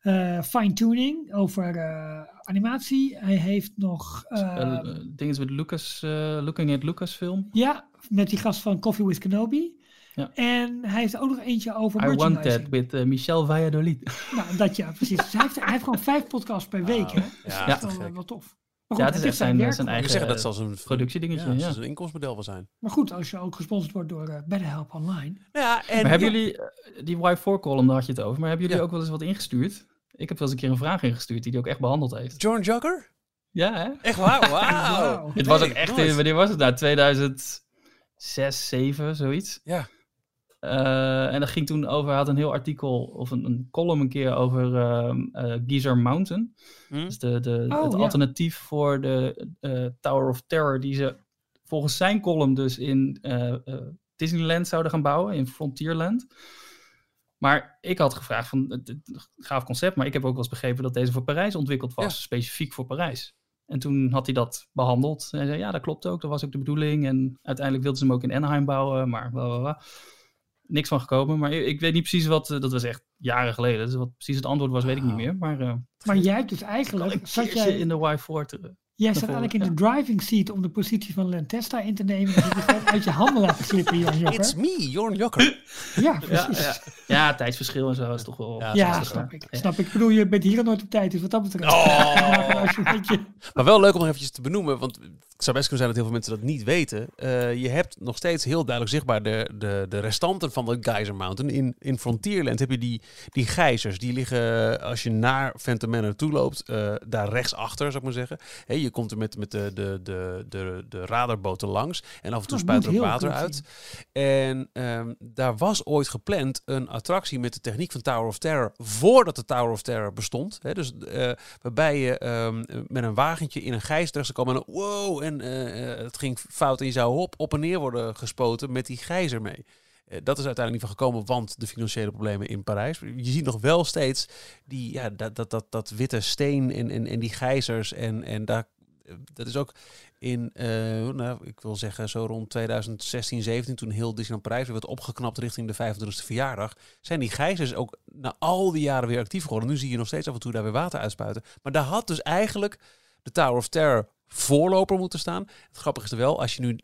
Eh, Fine-tuning over eh, animatie. Hij heeft nog... eh, Eh, eh, dingen met Lucas, eh, Looking at Lucasfilm. ja, met die gast van Coffee with Kenobi. Ja. En hij heeft ook nog eentje over I Want That with eh, Michel Valladolid. Nou, dat ja, precies. Dus hij, heeft, hij heeft gewoon vijf podcasts per week. Hè? Dus Ja, dat is wel tof. Ja, het is echt zijn, zijn. Ik eigen zeg dat zal zijn productiedingetje. ja, Ja, zal zijn inkomstenmodel wel zijn. Maar goed, als je ook gesponsord wordt door eh BetterHelp Online. Ja, en Maar hebben ja, jullie, eh, die Y4-column, daar had je het over, maar hebben jullie Ja. ook wel eens wat ingestuurd? Ik heb wel eens een keer een vraag ingestuurd die hij ook echt behandeld heeft. John Jugger? Ja, hè? Echt waar? Wauw. [LAUGHS] Wauw. Het was ook echt, in, wanneer was het nou? 2006, 7, zoiets. Ja. Eh, en dat ging toen over, hij had een heel artikel of een, een column een keer over eh, Geyser Mountain. Hm? Dus de, de, Oh, het ja. alternatief voor de eh, Tower of Terror, die ze volgens zijn column dus in eh, eh, Disneyland zouden gaan bouwen, in Frontierland. Maar ik had gevraagd van, het, het, gaaf concept, maar ik heb ook wel eens begrepen dat deze voor Parijs ontwikkeld was, Ja. specifiek voor Parijs. En toen had hij dat behandeld. En hij zei, ja, dat klopt ook, dat was ook de bedoeling. En uiteindelijk wilden ze hem ook in Anaheim bouwen, maar bla bla bla. Niks van gekomen, maar ik, ik weet niet precies wat, eh, dat was echt jaren geleden. Dus wat precies het antwoord was, weet ik niet Wauw. meer. Maar eh Maar jij hebt dus eigenlijk, zat jij, in de Y4 te... jij voren, eigenlijk in de driving seat om de positie van Lentesta in te nemen. Dat je uit je handen [LAUGHS] laten slippen, Jan Jokker. It's me, Jorn Jokker. Ja, precies. Ja, ja. ja, tijdsverschil en zo is toch wel... Ja, snap ik. Snap ik. Ik bedoel, je bent hier nooit op tijd, dus wat dat betreft. Oh. [LAUGHS] Maar wel leuk om nog eventjes te benoemen, want het zou best kunnen zijn dat heel veel mensen dat niet weten. Eh, je hebt nog steeds heel duidelijk zichtbaar de, de, de restanten van de Geyser Mountain. In, in Frontierland heb je die, die gijzers. Die liggen, als je naar Phantom Manor toe loopt, eh, daar rechtsachter, zou ik maar zeggen. Hé, je komt er met, met de, de, de, de, de radarboten langs en af en toe Dat spuit er water uit. En ehm, daar was ooit gepland een attractie met de techniek van Tower of Terror voordat de Tower of Terror bestond. Hè? Dus eh, waarbij je ehm, met een wagentje in een gijs terecht zou komen en wow, en eh, eh, het ging fout en je zou op, op en neer worden gespoten met die gijzer mee. Dat is uiteindelijk niet van gekomen, want de financiële problemen in Parijs. Je ziet nog wel steeds die, ja, dat, dat, dat, dat witte steen en, en, en die gijzers. En, en daar, dat is ook in, eh, nou, ik wil zeggen, zo rond 2016, 17, toen heel Disneyland Parijs werd opgeknapt richting de 25e verjaardag, zijn die gijzers ook na al die jaren weer actief geworden. Nu zie je nog steeds af en toe daar weer water uitspuiten. Maar daar had dus eigenlijk de Tower of Terror voorloper moeten staan. Het grappige is er wel, als je nu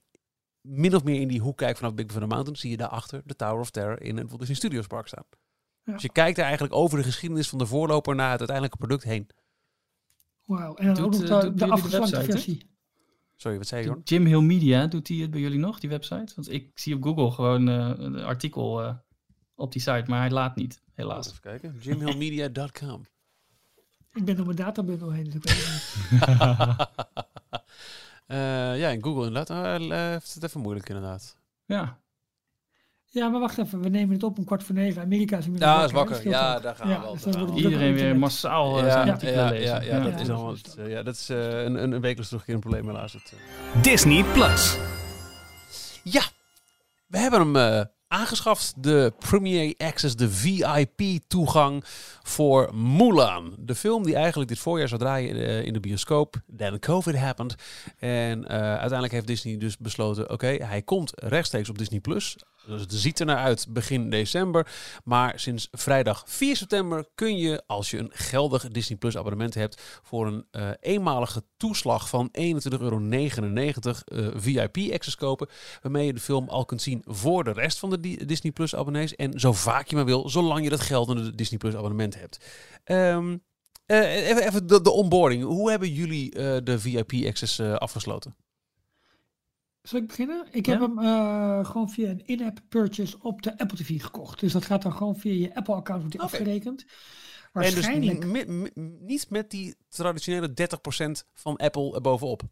min of meer in die hoek kijkt vanaf Big Thunder Mountain, zie je daarachter de Tower of Terror in het Walt Disney Studios Park staan. Ja. Dus je kijkt er eigenlijk over de geschiedenis van de voorloper naar het uiteindelijke product heen. Wauw. En dan Doet, ook nog eh, de, de afgeslankte versie. Sorry, wat zei je? Jim Hill Media, doet hij het bij jullie nog, die website? Want ik zie op Google gewoon eh, een artikel eh, op die site, maar hij laat niet, helaas. Even kijken. JimHillMedia.com. [LAUGHS] Ik ben door mijn databundel heen, dus. [LAUGHS] Eh, ja, in Google inderdaad. Uh, uh, heeft het even moeilijk inderdaad. Ja, Ja, maar wacht even. We nemen het op om kwart voor negen. Amerika is inmiddels Ja, is wakker. Ja, daar gaan Ja, we wel. dus daar dan gaan we wordt wel. het iedereen weer massaal eh, Ja, zijn ja, artikelen ja, lezen. ja, ja, dat Ja, is het, het. eh, ja, dat is eh, een, een, een wekelijks terugkerend probleem helaas. Eh. Disney Plus. Ja, we hebben hem eh, aangeschaft. De Premier Access, de VIP-toegang voor Mulan. De film die eigenlijk dit voorjaar zou draaien eh, in de bioscoop. Then COVID happened. En eh, uiteindelijk heeft Disney dus besloten... oké, hij komt rechtstreeks op Disney+. Plus. Dus het ziet er naar uit begin december. Maar sinds vrijdag 4 september kun je, als je een geldig Disney Plus abonnement hebt... voor een eh, eenmalige toeslag van 21,99 euro eh, VIP-access kopen waarmee je de film al kunt zien voor de rest van de Di- Disney Plus abonnees en zo vaak je maar wil, zolang je dat geldende Disney Plus abonnement hebt. Ehm, eh, even even de, de onboarding. Hoe hebben jullie de VIP access afgesloten? Zal ik beginnen? Ik Ja. heb hem eh, gewoon via een in-app purchase op de Apple TV gekocht. Dus dat gaat dan gewoon via je Apple-account wordt afgerekend. En dus Waarschijnlijk niet, met- niet met die traditionele 30% van Apple erbovenop.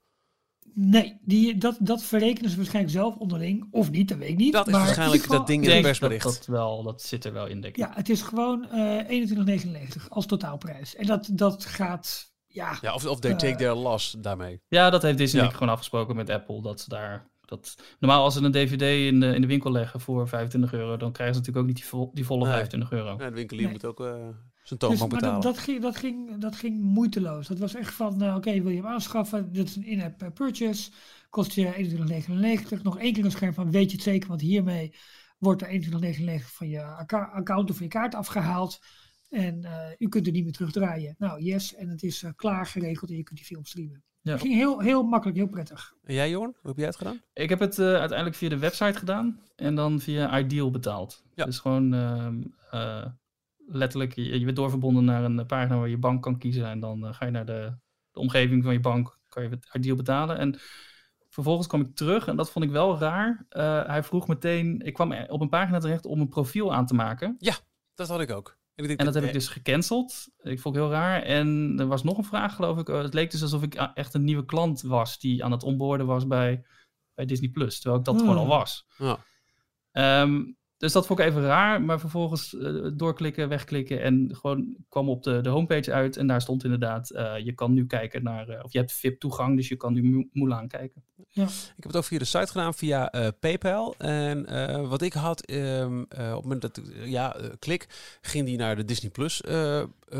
Nee, die, dat, dat verrekenen ze waarschijnlijk zelf onderling. Of niet, dat weet ik niet. Dat is Maar waarschijnlijk dat ding in het dat persbericht. dat wel, dat zit er wel in, denk ik. Ja, het is gewoon eh 21,99 als totaalprijs. En dat, dat gaat, ja, Ja, of, of they Eh. take their loss daarmee. Ja, dat heeft Disney Ja. gewoon afgesproken met Apple. Dat ze daar. Dat, normaal als ze een DVD in de, in de winkel leggen voor 25 euro, dan krijgen ze natuurlijk ook niet die, vol- die volle Nee. 25 euro. Ja, de winkelier Nee. moet ook eh, zijn Dus, toonbank maar dat, betalen. dat, ging, dat, ging, dat ging moeiteloos. Dat was echt van, nou, oké, wil je hem aanschaffen? Dit is een in-app eh, purchase. Kost je 21,99. Nog één keer een scherm van, weet je het zeker? Want hiermee wordt er 21,99 van je account of van je kaart afgehaald. En eh, u kunt er niet meer terugdraaien. Nou, yes. En het is eh, klaar geregeld en je kunt die film streamen. Ja. Het ging heel, heel makkelijk, heel prettig. En jij, Jorn? Hoe heb jij het gedaan? Ik heb het eh, uiteindelijk via de website gedaan en dan via Ideal betaald. Ja. Dus gewoon ehm, eh, letterlijk, je, je bent doorverbonden naar een pagina waar je bank kan kiezen. En dan ga je naar de, de omgeving van je bank, kan je het Ideal betalen. En vervolgens kwam ik terug en dat vond ik wel raar. Eh, hij vroeg meteen, ik kwam op een pagina terecht om een profiel aan te maken. Dat had ik ook. En, dat heb ik dus gecanceld. Ik vond het heel raar. En er was nog een vraag, geloof ik. Eh, Het leek dus alsof ik a- echt een nieuwe klant was die aan het onboorden was bij, bij Disney Plus. Terwijl ik dat gewoon al Hmm. was. Ja. Ehm, dus dat vond ik even raar. Maar vervolgens eh, doorklikken, wegklikken en gewoon kwam op de, de homepage uit. En daar stond inderdaad, eh, je kan nu kijken naar, eh, of je hebt VIP toegang, dus je kan nu Mu- Mulan kijken. Ik heb het ook via de site gedaan, via eh, PayPal. En eh, wat ik had, ehm, eh, op het moment dat ik ja, klik, ging die naar de Disney Plus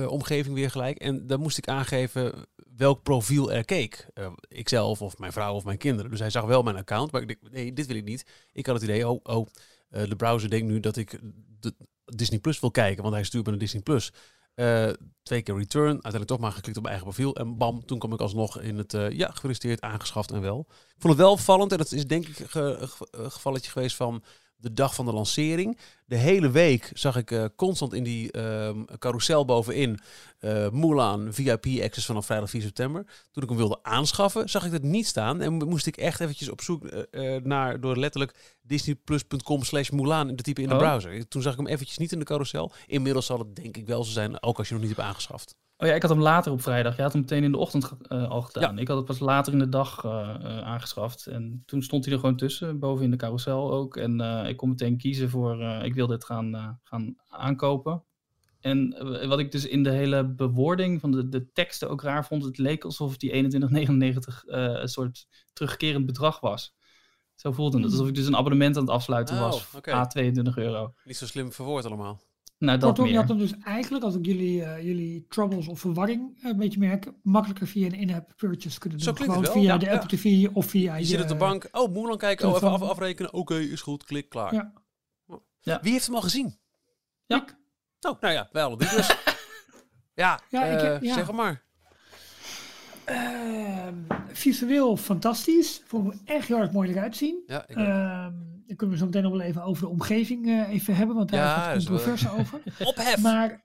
omgeving weer gelijk. En dan moest ik aangeven welk profiel er keek. Ikzelf of mijn vrouw of mijn kinderen. Dus hij zag wel mijn account, maar ik denk, nee, dit wil ik niet. Ik had het idee, oh, oh eh, de browser denkt nu dat ik de Disney Plus wil kijken, want hij stuurt me naar Disney Plus. Eh, twee keer return, uiteindelijk toch maar geklikt op mijn eigen profiel. En bam, toen kwam ik alsnog in het, eh, ja, gefeliciteerd, aangeschaft en wel. Ik vond het wel opvallend, en dat is denk ik een gevalletje geweest van de dag van de lancering. De hele week zag ik eh, constant in die ehm carousel bovenin eh Mulan VIP Access vanaf vrijdag 4 september. Toen ik hem wilde aanschaffen, zag ik dat niet staan. En mo- moest ik echt eventjes op zoek eh, naar, door letterlijk disneyplus.com slash Mulan te typen in de Oh. browser. Toen zag ik hem eventjes niet in de carousel. Inmiddels zal het denk ik wel zo zijn, ook als je nog niet hebt aangeschaft. Oh ja, ik had hem later op vrijdag. Je had hem meteen in de ochtend eh, al gedaan. Ik had het pas later in de dag eh, eh, aangeschaft. En toen stond hij er gewoon tussen, boven in de carousel ook. En ik kon meteen kiezen voor, ik wil dit gaan, gaan aankopen. En wat ik dus in de hele bewoording van de, de teksten ook raar vond, het leek alsof die 21,99 eh een soort terugkerend bedrag was. Zo voelde het. Hmm. Alsof ik dus een abonnement aan het afsluiten Oh, was. A 22 euro. Niet zo slim verwoord allemaal. Nou, dat Kortom, je had hem dus eigenlijk, als ik jullie, eh, jullie troubles of verwarring eh, een beetje merk, makkelijker via een in-app purchase kunnen Zo doen. klinkt Gewoon het wel, via ja, de Apple TV of via Je zit op de bank, oh Mulan kijken, oh, even af, afrekenen. Oké, is goed, klik, klaar. Ja. Ja. Wie heeft hem al gezien? Ja. Oh, nou ja, wij alle drie dus. [LAUGHS] ja, ik eh, ja. zeg maar. Ehm, visueel fantastisch. Vond me echt heel erg mooi eruit zien. Ja, ik Ehm dan kunnen we zo meteen nog wel even over de omgeving eh, even hebben, want daar Ja, is wel- controverse over. [LAUGHS] Ophef! Maar,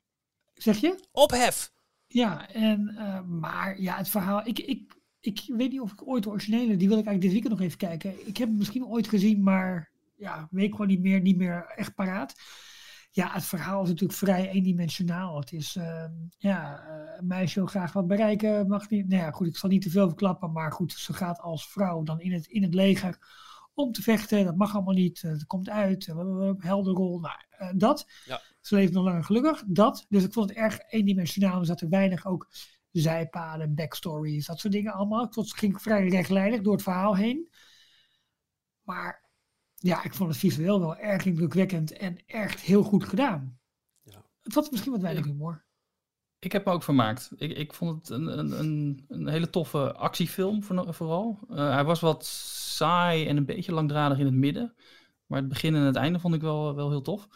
zeg je? Ophef! Ja, en, eh, maar ja, het verhaal. Ik, ik, ik weet niet of ik ooit de originele, die wil ik eigenlijk dit weekend nog even kijken. Ik heb hem misschien ooit gezien, maar ja, weet ik gewoon niet meer, niet meer echt paraat. Ja, het verhaal is natuurlijk vrij eendimensionaal. Het is, ehm, ja, eh, een meisje wil graag wat bereiken, mag niet. Nou ja, goed, ik zal niet te veel verklappen, maar goed, ze gaat als vrouw dan in het, in het leger om te vechten. Dat mag allemaal niet, eh, het komt uit, uh, helder rol, nou, eh, dat. Ja. Ze leeft nog lang en gelukkig, dat. Dus ik vond het erg eendimensionaal. Er zaten weinig ook zijpaden, backstories, dat soort dingen allemaal. Ik vond het ging vrij rechtlijnig door het verhaal heen. Maar ja, ik vond het visueel wel erg indrukwekkend en echt heel goed gedaan. Ja. Het was misschien wat weinig humor. Ik heb me ook vermaakt. Ik, ik vond het een, een, een, een hele toffe actiefilm voor- vooral. Eh, hij was wat saai en een beetje langdradig in het midden. Maar het begin en het einde vond ik wel, wel heel tof.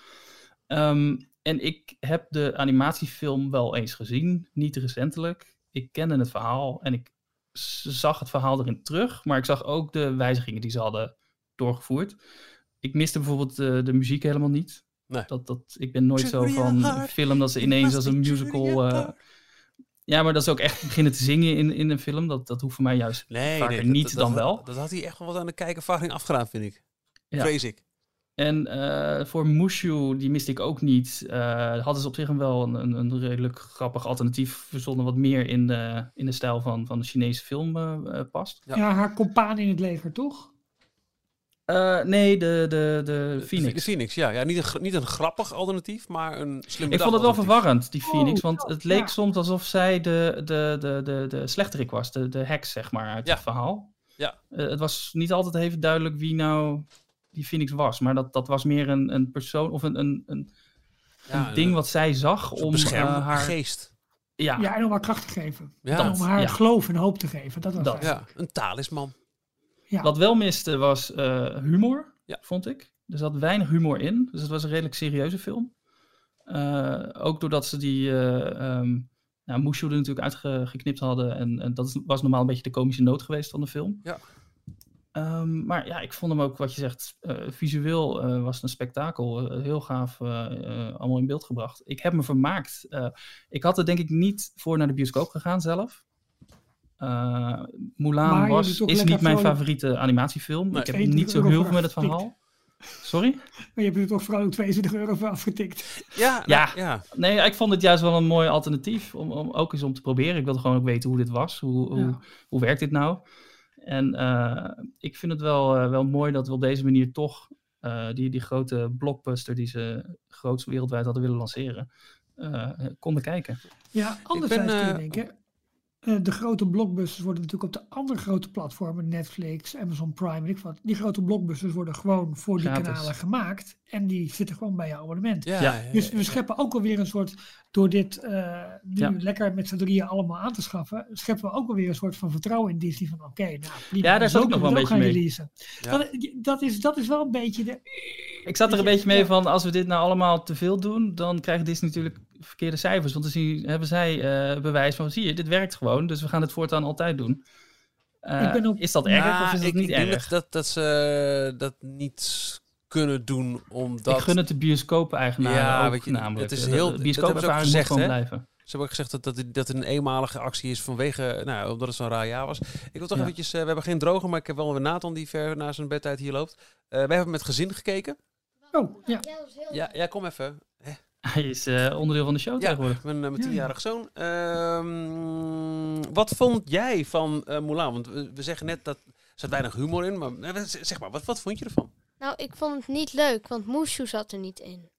Ehm, en ik heb de animatiefilm wel eens gezien, niet recentelijk. Ik kende het verhaal en ik zag het verhaal erin terug. Maar ik zag ook de wijzigingen die ze hadden doorgevoerd. Ik miste bijvoorbeeld de, de muziek helemaal niet. Nee. Dat, dat, ik ben nooit zo van Hart, film dat ze ineens als een musical... eh, ja, maar dat ze ook echt beginnen te zingen in, in een film. Dat, dat hoeft voor mij juist Nee, vaker nee, dat- niet dat, dan wel. Dat had hij echt wel wat aan de kijkervaring afgedaan, vind ik. Ja. Vrees ik. En eh, voor Mushu, die miste ik ook niet. Eh hadden ze op zich wel een, een, een redelijk grappig alternatief verzonnen. Wat meer in de, in de stijl van, van de Chinese film eh, eh, past. Ja. Ja. haar compaan in het leger, toch? Eh, nee, de, de, de De Phoenix. Phoenix, ja. ja niet, een, niet een grappig alternatief, maar een slim Ik vond het wel verwarrend, die Phoenix. Want ja, het leek ja. soms alsof zij de, de, de, de, de slechterik was. De, de heks, zeg maar, uit Ja. het verhaal. Ja. Eh, het was niet altijd even duidelijk wie nou die Phoenix was. Maar dat, dat was meer een, een persoon of een, een, een, een ding wat zij zag om beschermen eh, haar... geest. Ja, Ja, en om haar kracht te geven. Ja, En om haar ja. geloof en hoop te geven. Dat was Dat. ja, een talisman. Ja. Wat wel miste was eh, humor, Ja. vond ik. Er zat weinig humor in. Dus het was een redelijk serieuze film. Eh, ook doordat ze die uh, um, nou, Mushu er natuurlijk uitgeknipt hadden. En, en dat was normaal een beetje de komische noot geweest van de film. Ja. Ehm, maar ja, ik vond hem ook, wat je zegt, eh, visueel eh, was het een spektakel. Heel gaaf allemaal in beeld gebracht. Ik heb me vermaakt. Eh, ik had er denk ik niet voor naar de bioscoop gegaan zelf. Uh, Mulan was, toch is niet mijn vrolijk- favoriete animatiefilm. Nee. Ik heb 22 niet zo heel veel met het verhaal. Sorry? Maar je hebt er toch vooral 22 euro voor afgetikt. Ja, Ja. nou, ja. Nee, ik vond het juist wel een mooi alternatief. Om, om ook eens om te proberen. Ik wilde gewoon ook weten hoe dit was. Hoe, hoe, Ja. hoe werkt dit nou? En eh, ik vind het wel, eh, wel mooi dat we op deze manier toch eh, die, die grote blockbuster die ze groots wereldwijd hadden willen lanceren, eh, konden kijken. Ja, anderzijds ben, kun je eh, denken. Eh, de grote blockbusters worden natuurlijk op de andere grote platformen, Netflix, Amazon Prime, weet ik wat. Die grote blockbusters worden gewoon voor die Gratis. kanalen gemaakt. En die zitten gewoon bij je abonnement. Ja, Ja. ja, Dus ja. we scheppen ook alweer een soort, door dit eh, nu Ja. lekker met z'n drieën allemaal aan te schaffen, scheppen we ook alweer een soort van vertrouwen in Disney van oké, nou prima, Ja, daar zo zat ik nog wel we een beetje gaan mee. releasen. Dat, dat, is, dat is wel een beetje de... Ik zat er een beetje mee ja. van, als we dit nou allemaal te veel doen, dan krijgt Disney natuurlijk verkeerde cijfers. Want dan zien, hebben zij eh, bewijs van, zie je, dit werkt gewoon, dus we gaan het voortaan altijd doen. Eh, Ik ben ook- is dat erg Nou, of is dat ik, niet ik denk erg? dat, dat, dat ze dat niet kunnen doen, omdat... Ik gun het de bioscoop-eigenaren Ja, ook weet je, namelijk. het is heel- de dat bioscoop-ervaring moet gewoon gezegd, blijven. Ze hebben ook gezegd dat, dat, het- dat een eenmalige actie is vanwege, nou, omdat het zo'n raar jaar was. Ik wil toch Ja. eventjes, eh, we hebben geen droger, maar ik heb wel een Nathan die ver na zijn bedtijd hier loopt. Eh wij hebben met gezin gekeken. Oh, ja. Ja, ja kom even. Hij is eh, onderdeel van de show Ja, tegenwoordig. mijn, eh, mijn Ja, tienjarige zoon. Ehm, wat vond jij van eh Mulan? Want we, we zeggen net dat er zat weinig humor in, maar zeg maar, wat, wat vond je ervan? Nou, ik vond het niet leuk, want Mushu zat er niet in.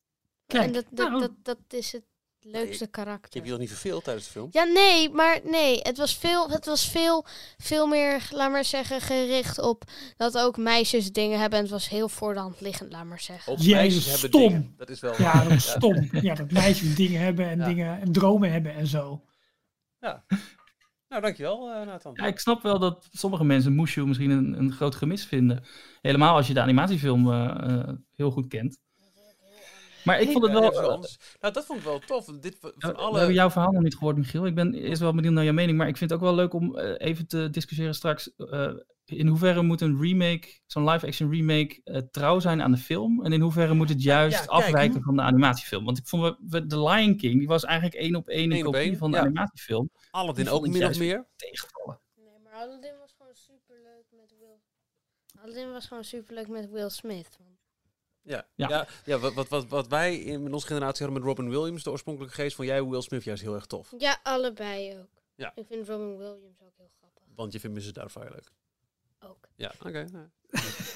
Kijk, en dat, dat, nou, dat, dat is het leukste Ik karakter. heb je nog niet verveeld tijdens de film. Ja, nee, maar nee. Het was veel, het was veel, veel meer, laat maar zeggen, gericht op dat ook meisjes dingen hebben. En het was heel voor de hand liggend, laat maar zeggen. Jezus, meisjes hebben stom. dingen. Dat is wel... Ja, dat is stom. Ja, dat meisjes dingen hebben en Ja. dingen en dromen hebben en zo. Nou, dankjewel uh, Nathan. Ja, ik snap wel dat sommige mensen Mushu misschien een, een groot gemis vinden. Helemaal als je de animatiefilm eh, eh, heel goed kent. Maar ik vond het wel... nou, dat vond ik wel tof. Dit, van we alle... hebben jouw verhaal nog niet gehoord, Michiel. Ik ben eerst wel benieuwd naar jouw mening, maar ik vind het ook wel leuk om eh, even te discussiëren straks. eh, in hoeverre moet een remake, zo'n live-action remake, eh, trouw zijn aan de film? En in hoeverre moet het juist Ja, kijk. afwijken van de animatiefilm? Want ik vond we- we, The Lion King, die was eigenlijk één op één een kopie één, van de ja. animatiefilm. Aladdin ook min of meer. Tegenvallen. Nee, maar Aladdin was gewoon superleuk met Will. Aladdin was gewoon superleuk met Will Smith. Ja, Ja. ja. ja, wat, wat, wat, wat wij in met onze generatie hadden met Robin Williams, de oorspronkelijke geest, van jij Will Smith juist heel erg tof. Ja, allebei ook. Ja. Ik vind Robin Williams ook heel grappig. Want je vindt Mrs. Doubtfire leuk. Ook. Ja, oké.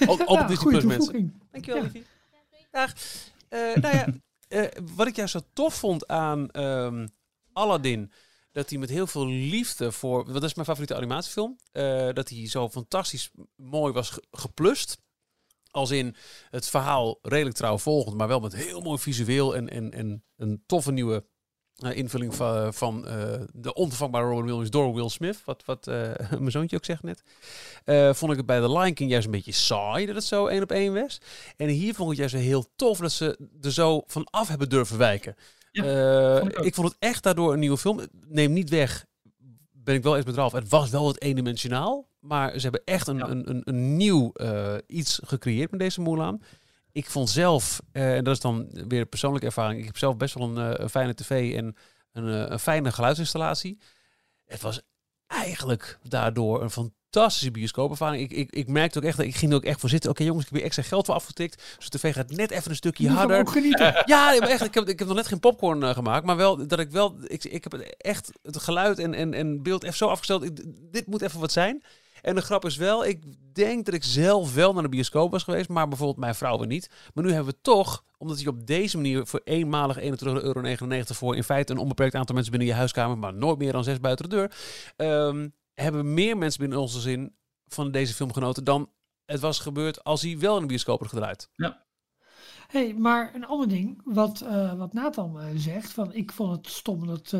Ook, ook op Ja, Disney Plus mensen. Dankjewel, Ja. liefie. Dag. Eh, nou ja, eh, wat ik juist zo tof vond aan ehm, Aladdin, dat hij met heel veel liefde voor, wat is mijn favoriete animatiefilm, eh, dat hij zo fantastisch mooi was ge- geplust. Als in het verhaal redelijk trouw volgend, maar wel met heel mooi visueel en, en, en een toffe nieuwe eh, invulling van, van eh, de onvervangbare Robin Williams door Will Smith. Wat, wat eh, [LAUGHS] mijn zoontje ook zegt net. Vond ik het bij The Lion King juist een beetje saai dat het zo één op één was. En hier vond ik het juist heel tof dat ze er zo van af hebben durven wijken. Ja, vond ik vond het echt daardoor een nieuwe film. Neem niet weg, ben ik wel eens met Ralf. Het was wel wat eendimensionaal. Maar ze hebben echt een, Ja. een, een, een nieuw eh, iets gecreëerd met deze Mulan. Ik vond zelf, eh, en dat is dan weer een persoonlijke ervaring. Ik heb zelf best wel een, eh, een fijne tv en een, een fijne geluidsinstallatie. Het was eigenlijk daardoor een fantastische bioscoopervaring. Ik, ik, ik merkte ook echt, dat ik ging er ook echt voor zitten. Oké jongens, ik heb hier extra geld voor afgetikt. Dus de tv gaat net even een stukje harder. ook genieten. [LAUGHS] Ja, echt, ik heb, ik heb nog net geen popcorn gemaakt. Maar wel dat ik wel, ik, ik heb het echt het geluid en, en, en beeld even zo afgesteld. Ik, dit moet even wat zijn. En de grap is wel, ik denk dat ik zelf wel naar de bioscoop was geweest, maar bijvoorbeeld mijn vrouw weer niet. Maar nu hebben we toch, omdat je op deze manier voor eenmalig 21,99 euro voor in feite een onbeperkt aantal mensen binnen je huiskamer, maar nooit meer dan zes buiten de deur, ehm, hebben meer mensen binnen onze zin van deze film genoten dan het was gebeurd als hij wel in de bioscoop had gedraaid. hey, maar een ander ding, wat, eh, wat Nathan eh, zegt, van ik vond het stom dat uh,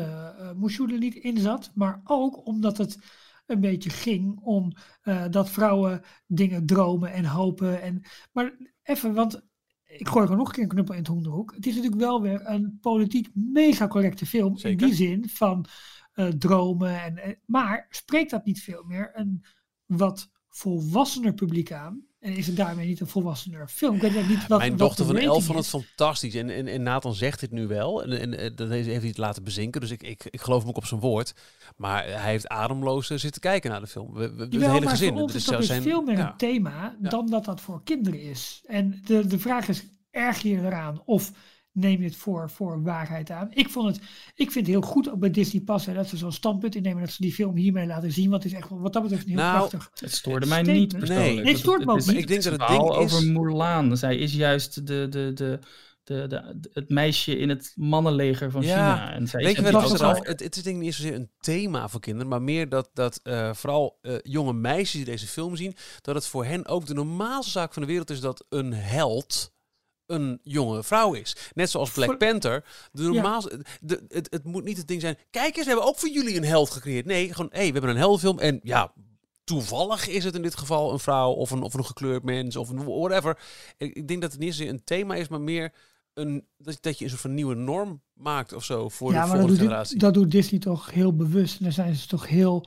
uh, er niet in zat, maar ook omdat het een beetje ging om uh, dat vrouwen dingen dromen en hopen. En, maar even, want ik gooi er nog een keer een knuppel in het hoenderhoek. Het is natuurlijk wel weer een politiek mega correcte film. Zeker. In die zin van uh, dromen. En, en, maar spreekt dat niet veel meer een wat volwassener publiek aan? En is het daarmee niet een volwassener film? Ik weet niet wat, Mijn dochter van elf vond het is. fantastisch. En, en, en Nathan zegt dit nu wel. En, en, en dat heeft hij het laten bezinken. Dus ik, ik, ik geloof hem ook op zijn woord. Maar hij heeft ademloos eh, zitten kijken naar de film. We, we, het Jawel, hele maar gezin. voor ons Het is dus zijn- veel meer ja. een thema dan dat dat voor kinderen is. En de, de vraag is, erg je eraan of neem je het voor, voor waarheid aan? Ik, vond het, ik vind het heel goed ook bij Disney Pas hè, dat ze zo'n standpunt innemen dat ze die film hiermee laten zien. Want het is echt wel- wat dat betreft heel Nou, krachtig. Het stoorde mij Statement. niet persoonlijk. Nee. Nee, het stoort me ook niet. Ik denk dat het verhaal ding is- over Mulan. Zij is juist de, de, de, de, de, het meisje in het mannenleger van Ja. China. En zij Weet je het? Het, het is denk ik niet zozeer een thema voor kinderen, maar meer dat, dat eh, vooral eh, jonge meisjes die deze film zien, dat het voor hen ook de normaalste zaak van de wereld is dat een held een jonge vrouw is. Net zoals Black Panther. De normaalste, de, het, het moet niet het ding zijn, kijk eens, we hebben ook voor jullie een held gecreëerd. Nee, gewoon, hé, hey, we hebben een heldenfilm en ja, toevallig is het in dit geval een vrouw of een, of een gekleurd mens of een whatever. Ik, ik denk dat het niet zozeer een thema is, maar meer een, dat, dat je een soort van nieuwe norm maakt of zo voor ja, de maar dat volgende doet, generatie. dat doet Disney toch heel bewust. En daar zijn ze toch heel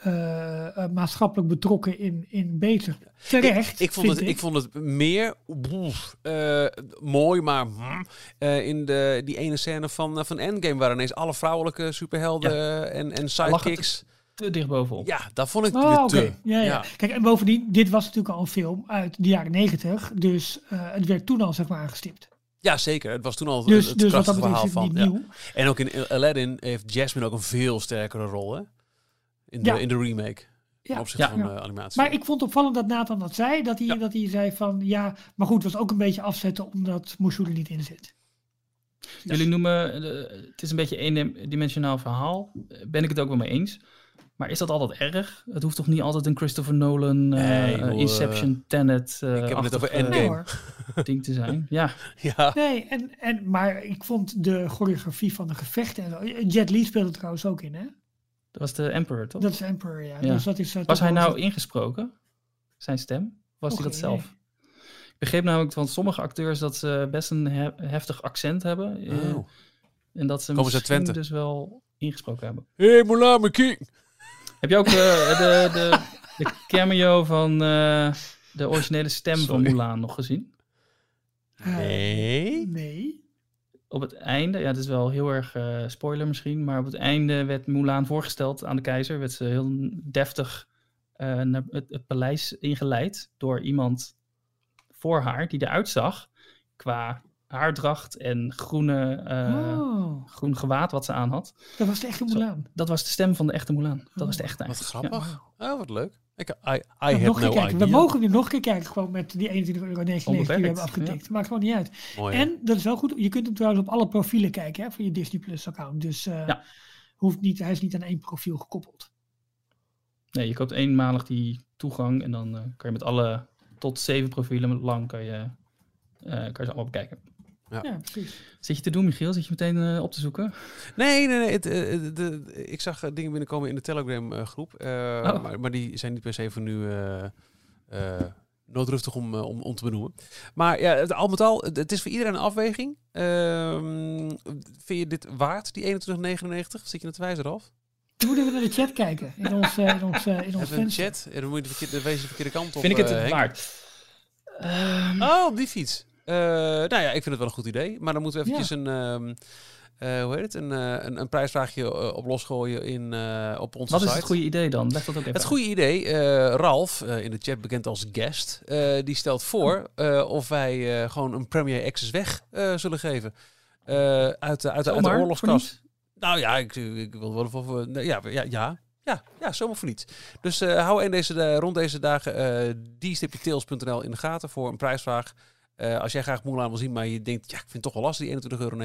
eh, eh, maatschappelijk betrokken in, in beter. Terecht. Ik, ik, vond vind het, ik vond het meer boef, eh, mooi, maar hm, eh, in de, die ene scène van, van Endgame, waar ineens alle vrouwelijke superhelden en, en het sidekicks. te dicht bovenop. Ja, dat vond ik Oh, weer oké. te. Ja, ja. Ja. Kijk, en bovendien, dit was natuurlijk al een film uit de jaren negentig. Dus eh, het werd toen al zeg maar aangestipt. Ja, zeker. Het was toen al Dus, het dus wat dat verhaal het van. nieuw. En ook in Aladdin heeft Jasmine ook een veel sterkere rol, hè? In de, Ja. in de remake. Ja. opzichte Ja. van de animatie. Maar ik vond het opvallend dat Nathan dat zei. Dat hij, Ja. dat hij zei van ja, maar goed, het was ook een beetje afzetten omdat Mushu er niet in zit. Jullie noemen, eh, het is een beetje een eendimensionaal verhaal. Eh, Ben ik het ook wel mee eens. Maar is dat altijd erg? Het hoeft toch niet altijd een Christopher Nolan, eh, eh, Inception, Tenet ik heb het net over Endgame. [LAUGHS] Ding te zijn. Ja, ja. Nee, en, en, maar ik vond de choreografie van de gevechten en zo. Jet Li speelde er trouwens ook in, hè? Dat was de Emperor, toch? Dat is Emperor, ja. Ja. Dus dat is, eh, Was hij nou ingesproken? Zijn stem? Was hij dat zelf? begreep namelijk van sommige acteurs dat ze best een he- heftig accent hebben. eh, Oh. En dat ze Komen misschien dus wel ingesproken hebben. Hey, Moulin, mijn king! Heb je ook eh, [LAUGHS] de, de, de cameo van eh, de originele stem van. Mulan nog gezien? Nee. nee. Op het einde, ja, het is wel heel erg eh, spoiler misschien, maar op het einde werd Mulan voorgesteld aan de keizer. Werd ze heel deftig eh, naar het, het paleis ingeleid door iemand voor haar die eruit zag qua haardracht en groene, eh, oh, groen gewaad wat ze aan had. dat was de echte Zo. Mulan. Dat was de stem van de echte Mulan. Dat was de echte Wat eigenlijk. grappig. Oh, wat leuk. Ik, I, I We have nog een no keer kijken. idea. We mogen nu nog een keer kijken, gewoon met die 21,99 euro die we hebben afgetikt. Maakt gewoon niet uit. Mooi? En dat is wel goed. Je kunt hem trouwens op alle profielen kijken hè, van je Disney Plus account. Dus eh, Ja. hoeft niet, hij is niet aan één profiel gekoppeld. Nee, je koopt eenmalig die toegang en dan eh, kan je met alle tot zeven profielen lang kan je, eh, kan je ze allemaal bekijken. Ja. Ja, precies. Zit je te doen, Michiel? Zit je meteen eh, op te zoeken? Nee, nee, nee. Het, eh, eh, de, ik zag dingen binnenkomen in de Telegram eh, groep. eh, Oh. maar, maar die zijn niet per se voor nu eh, eh, noodruftig om, om, om te benoemen. Maar ja, het, al met al, het, het is voor iedereen een afweging. Ehm, vind je dit waard, die 21,99? Zit je wijzen, Ralf? Dan moeten we naar de chat kijken. In ons, in ons, in ons chat? En dan moet je de verkeerde, dan wees je de verkeerde kant op. Vind ik het het waard? Ehm, Oh, op die fiets. Eh, nou ja, ik vind het wel een goed idee. Maar dan moeten we eventjes een, ehm, eh, hoe heet het, een, eh, een, een prijsvraagje op losgooien in, op onze wat is site. het goede idee dan? Leg dat ook even Het uit. goede idee, Ralf, in de chat bekend als guest, die stelt voor eh, of wij gewoon een Premier Access weg zullen geven. Uit, de- uit, de- uit oorlogskast. Nou ja, ik, ik wil wel nee, ja, ja, ja, ja, ja, zomaar voor niets. Dus hou in deze, rond deze dagen eh die-tails.nl in de gaten voor een prijsvraag. Eh, als jij graag Mulan wil zien, maar je denkt, ja, ik vind het toch wel lastig, die 21,99 euro.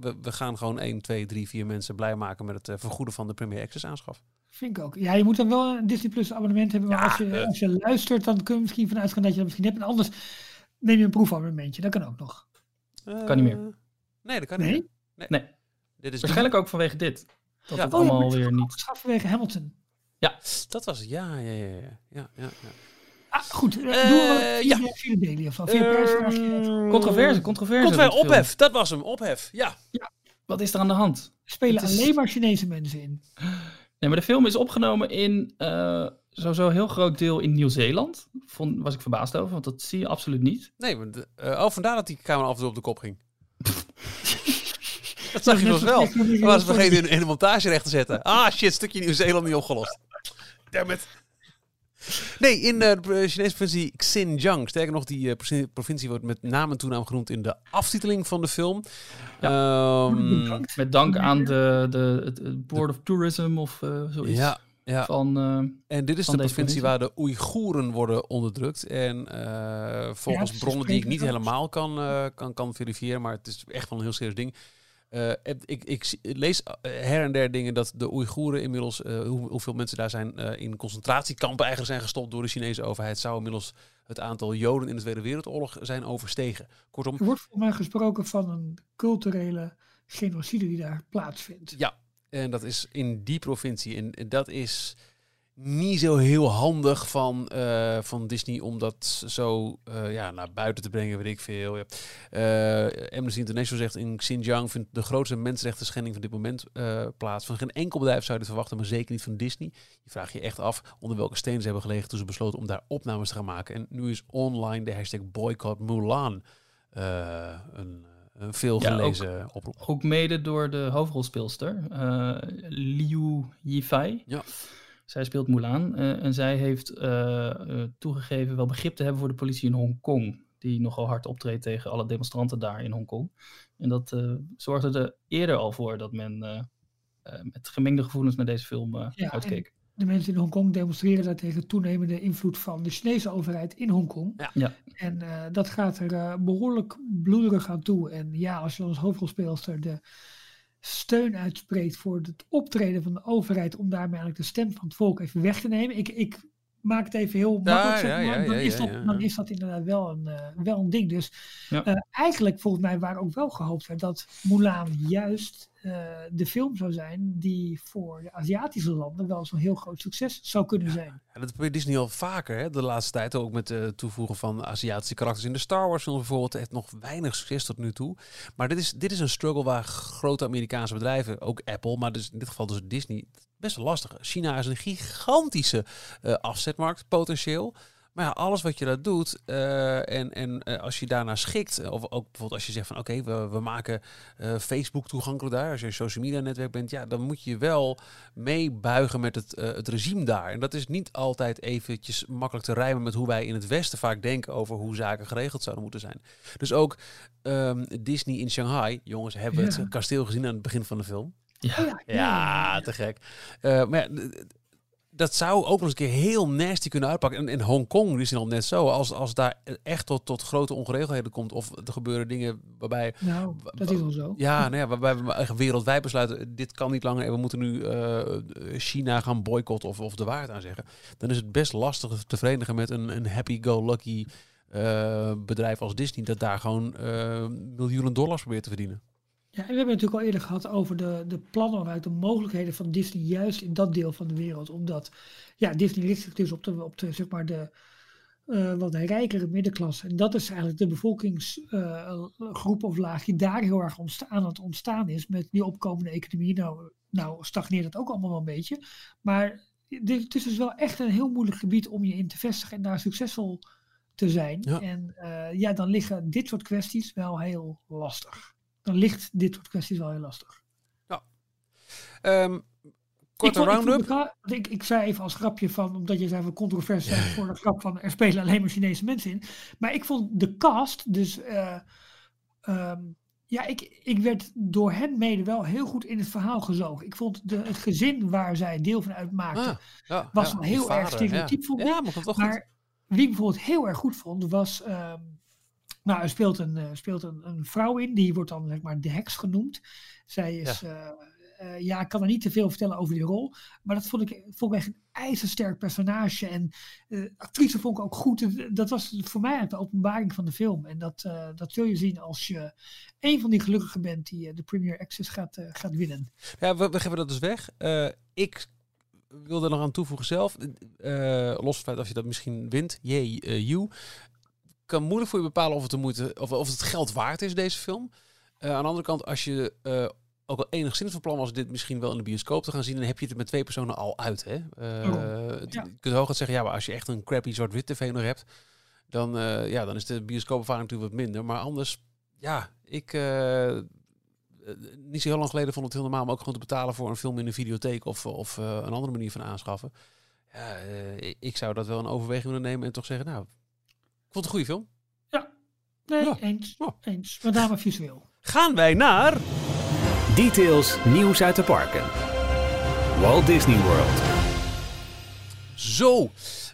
We, we gaan gewoon 1, 2, 3, 4 mensen blij maken met het eh, vergoeden van de Premier Access aanschaf. Vind ik ook. Ja, je moet dan wel een Disney Plus abonnement hebben. Maar Ja, als, je, eh. als je luistert, dan kun je misschien vanuit gaan dat je dat misschien hebt. En anders neem je een proefabonnementje. Dat kan ook nog. Kan niet meer. Nee, dat kan niet Nee? meer. Nee, Dit is waarschijnlijk ook vanwege dit. Dat Ja. het Oh, ja, allemaal weer niet... vanwege Hamilton. Dat was het, ja, ja, ja, ja. ja, ja, ja. Ah, goed. Uh, Eh, doen we ja. prijsvraagje. Controverse, controverse. Komt wij rond de film. ophef, dat was hem, ophef, ja. Wat is er aan de hand? Spelen is- alleen maar Chinese mensen in. Nee, maar de film is opgenomen in eh sowieso een heel groot deel in Nieuw-Zeeland. Vond, was ik verbaasd over, want dat zie je absoluut niet. Nee, maar de- eh, oh, vandaar dat die camera af en toe op de kop ging. [LAUGHS] dat zag je nog zo wel. We was vergeten in, in de montage recht te zetten. Ah, shit, stukje Nieuw-Zeeland niet opgelost. Damn it. Nee, in de eh, Chinese provincie Xinjiang. Sterker nog, die eh, provincie- wordt met naam en toenaam genoemd in de aftiteling van de film. Ehm, Met dank aan de, de, het- Board of Tourism of eh, zoiets. ja, ja. Van, eh, En dit is de provincie provincie. waar de Oeigoeren worden onderdrukt. En eh, volgens bronnen die ik niet helemaal kan, eh, kan, kan verifiëren, maar het is echt wel een heel serieus ding. Eh, ik, ik, lees eh, her en der dingen dat de Oeigoeren inmiddels, eh, hoe, hoeveel mensen daar zijn, in concentratiekampen eigenlijk zijn gestopt door de Chinese overheid, zou inmiddels het aantal Joden in de Tweede Wereldoorlog zijn overstegen. Kortom, Er wordt volgens mij gesproken van een culturele genocide die daar plaatsvindt. Ja, en dat is in die provincie. En dat is niet zo heel handig van, eh, van Disney om dat zo eh, ja, naar buiten te brengen, weet ik veel. Ja. Eh, Amnesty International zegt in Xinjiang vindt de grootste mensenrechten schending van dit moment plaats. Van geen enkel bedrijf zou je dit verwachten, maar zeker niet van Disney. Je vraagt je echt af onder welke steen ze hebben gelegen toen ze besloten om daar opnames te gaan maken. En nu is online de hashtag boycott Mulan een, een veel Ja, ook- gelezen oproep. ook mede door de hoofdrolspeelster, Liu Yifei. Ja. Zij speelt Mulan eh, en zij heeft eh, eh, toegegeven wel begrip te hebben voor de politie in Hongkong. Die nogal hard optreedt tegen alle demonstranten daar in Hongkong. En dat eh, zorgde er eerder al voor dat men met gemengde gevoelens naar deze film eh, Ja, uitkeek. De mensen in Hongkong demonstreren daar tegen toenemende invloed van de Chinese overheid in Hongkong. Ja. Ja. En eh, dat gaat er eh, behoorlijk bloederig aan toe. En ja, als je als hoofdrolspeelster de steun uitspreekt voor het optreden van de overheid om daarmee eigenlijk de stem van het volk even weg te nemen. Ik, ik maak het even heel makkelijk, ja, ja, dan, is dat, ja, dan ja. is dat inderdaad wel een, eh, wel een ding. Dus Ja. eh, eigenlijk volgens mij waar ook wel gehoopt werd dat Mulan juist eh, de film zou zijn die voor de Aziatische landen wel zo'n heel groot succes zou kunnen zijn. Ja, dat probeert Disney al vaker hè, de laatste tijd. Ook met het toevoegen van Aziatische karakters in de Star Wars film bijvoorbeeld. Het nog weinig succes tot nu toe. Maar dit is, dit is een struggle waar grote Amerikaanse bedrijven, ook Apple, maar dus in dit geval dus Disney, best wel lastig. China is een gigantische uh, afzetmarkt potentieel. Maar ja, alles wat je dat doet uh, en, en uh, als je daarna schikt, of ook bijvoorbeeld als je zegt van oké, we, we maken uh, Facebook toegankelijk daar, als je een social media netwerk bent, ja, dan moet je wel meebuigen met het, het regime daar. En dat is niet altijd eventjes makkelijk te rijmen met hoe wij in het Westen vaak denken over hoe zaken geregeld zouden moeten zijn. Dus ook um, Disney in Shanghai, jongens, hebben ja. het kasteel gezien aan het begin van de film. Ja, ja, ja, te gek. maar ja, dat zou ook nog eens een keer heel nasty kunnen uitpakken. En in Hongkong is het al net zo. Als, als daar echt tot, tot grote ongeregeldheden komt. Of er gebeuren dingen waarbij... Nou, dat is wel zo. Ja, nou ja waarbij we wereldwijd besluiten... dit kan niet langer en we moeten nu uh, China gaan boycotten of, of de waarheid aan zeggen. Dan is het best lastig te verenigen met een, een happy-go-lucky uh, bedrijf als Disney... dat daar gewoon uh, miljoenen dollars probeert te verdienen. Ja, en we hebben het natuurlijk al eerder gehad over de, de plannen uit de mogelijkheden van Disney juist in dat deel van de wereld. Omdat ja, Disney richt zich dus op de, op de, zeg maar de uh, wat rijkere middenklasse. En dat is eigenlijk de bevolkingsgroep uh, of laag die daar heel erg aan het ontstaan is met die opkomende economie. Nou, nou stagneert het ook allemaal wel een beetje. Maar dit is dus wel echt een heel moeilijk gebied om je in te vestigen en daar succesvol te zijn. Ja. En uh, ja, dan liggen dit soort kwesties wel heel lastig dan ligt dit soort kwesties wel heel lastig. Ja. Um, korte round-up. Ik, ik, ik, zei even als grapje van, omdat je zei van controversie voor de [LAUGHS] grap van er spelen alleen maar Chinese mensen in. Maar ik vond de cast, dus uh, um, ja, ik, ik werd door hen mede wel heel goed in het verhaal gezogen. Ik vond de, het gezin waar zij deel van uitmaakten, ah, ja, was ja, wel heel vader, erg stereotyp ja. vond ik. Ja, maar, wie ik bijvoorbeeld heel erg goed vond, was... Um, nou, er speelt, een, uh, speelt een, een, vrouw in, die wordt dan zeg maar de heks genoemd. Zij is, ja. Uh, uh, ja, ik kan er niet te veel vertellen over die rol, maar dat vond ik, vond ik echt een ijzersterk personage. En de actrice vond ik ook goed. Dat was voor mij de openbaring van de film. En dat, dat zul je zien als je een van die gelukkigen bent die de Premier Access gaat, gaat winnen. Ja, we, we geven dat dus weg. ik wilde er nog aan toevoegen zelf. los van het feit of je dat misschien wint, jee, you kan moeilijk voor je bepalen of het, moeite, of, of het geld waard is, deze film. Uh, aan de andere kant, als je uh, ook al enigszins van plan was dit misschien wel in de bioscoop te gaan zien, dan heb je het met twee personen al uit. Hè? Uh, oh, ja. Je kunt hooguit zeggen, ja, maar als je echt een crappy zwart-wit tv nog hebt, dan, ja, dan is de bioscoopervaring natuurlijk wat minder. Maar anders, ja, ik... niet zo heel lang geleden vond het heel normaal om ook gewoon te betalen voor een film in een videotheek of, of een andere manier van aanschaffen. Ja, ik zou dat wel een overweging willen nemen en toch zeggen, nou, vond het een goede film. Ja, nee, Ja. eens. Ja. Eens. Met name visueel. Gaan wij naar... Details nieuws uit de parken. Walt Disney World. Zo,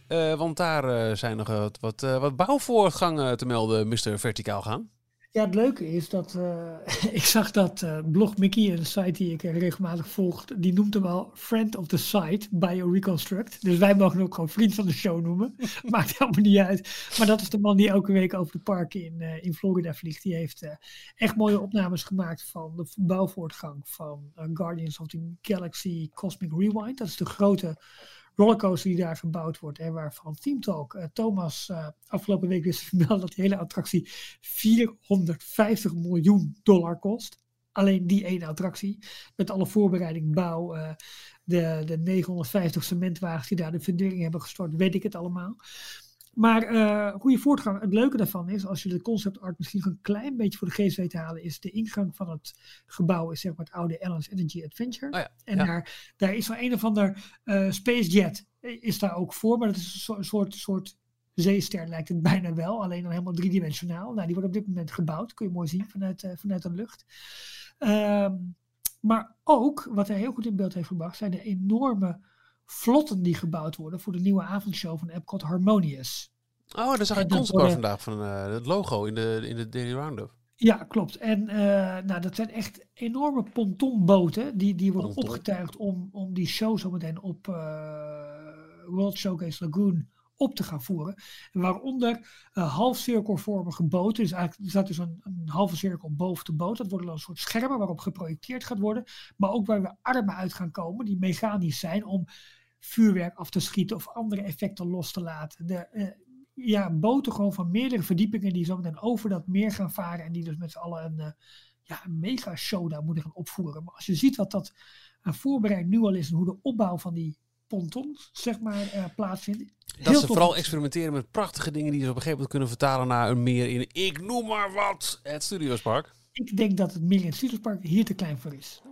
eh, want daar eh, zijn nog wat, wat, eh, wat bouwvoortgangen te melden, Mr. Verticaal gaan. Ja, het leuke is dat uh, [LAUGHS] ik zag dat uh, Blog Mickey, een site die ik regelmatig volg, die noemt hem wel Friend of the Site, BioReconstruct. Dus wij mogen hem ook gewoon vriend van de show noemen. [LAUGHS] [LAUGHS] Maakt helemaal niet uit. Maar dat is de man die elke week over de parken in, uh, in Florida vliegt. Die heeft echt mooie opnames gemaakt van de bouwvoortgang van Guardians of the Galaxy Cosmic Rewind. Dat is de grote rollercoaster die daar gebouwd wordt. En waarvan Team Talk uh, Thomas uh, afgelopen week wist [LAUGHS] te vermelden dat die hele attractie 450 miljoen dollar kost. Alleen die ene attractie. Met alle voorbereiding, bouw, uh, de, de 950 cementwagens die daar de fundering hebben gestort, weet ik het allemaal. Maar uh, goede voortgang. Het leuke daarvan is, als je de concept art misschien een klein beetje voor de geest weet te halen, is de ingang van het gebouw is zeg maar het oude Allen's Energy Adventure. Oh ja, en ja. Daar, daar is wel een of ander uh, Space Jet is daar ook voor, maar dat is een soort, soort, zeester lijkt het bijna wel, alleen dan helemaal driedimensionaal. Nou, die wordt op dit moment gebouwd, kun je mooi zien vanuit, uh, vanuit de lucht. Um, maar ook, wat hij heel goed in beeld heeft gebracht, zijn de enorme vlotten die gebouwd worden voor de nieuwe avondshow van Epcot Harmonious. Oh, daar zag ik En dat concept worden- vandaag van eh, het logo in de, in de Daily Roundup. Ja, klopt. En eh, nou, dat zijn echt enorme pontonboten die, die worden Ponton. opgetuigd om, om die show zometeen op eh, World Showcase Lagoon op te gaan voeren. En waaronder uh, halfcirkelvormige boten. Dus eigenlijk er staat dus een, een, halve cirkel boven de boot. Dat worden dan een soort schermen waarop geprojecteerd gaat worden. Maar ook waar we armen uit gaan komen die mechanisch zijn om vuurwerk af te schieten of andere effecten los te laten. De, uh, ja, boten gewoon van meerdere verdiepingen die zo meteen over dat meer gaan varen en die dus met z'n allen een, uh, ja, een mega show daar moeten gaan opvoeren. Maar als je ziet wat dat aan voorbereid nu al is en hoe de opbouw van die pontons, zeg maar, uh, plaatsvindt. Dat ze vooral experimenteren met prachtige dingen die ze op een gegeven moment kunnen vertalen naar een meer in, ik noem maar wat, het Studiospark. Ik denk dat het meer in het Studiospark hier te klein voor is.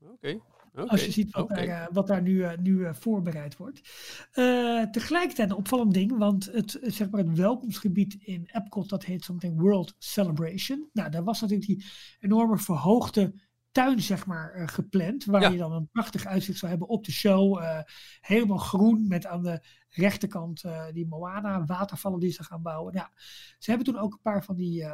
Oké. Okay. Okay, Als je ziet wat okay. daar, wat daar nu, uh, nu uh, voorbereid wordt. Tegelijkertijd een opvallend ding, want het, zeg maar het welkomstgebied in Epcot, dat heet zometeen World Celebration. Nou, daar was natuurlijk die enorme verhoogde tuin, zeg maar, gepland, waar ja. je dan een prachtig uitzicht zou hebben op de show. helemaal groen, met aan de rechterkant die Moana watervallen die ze gaan bouwen. Ja, ze hebben toen ook een paar van die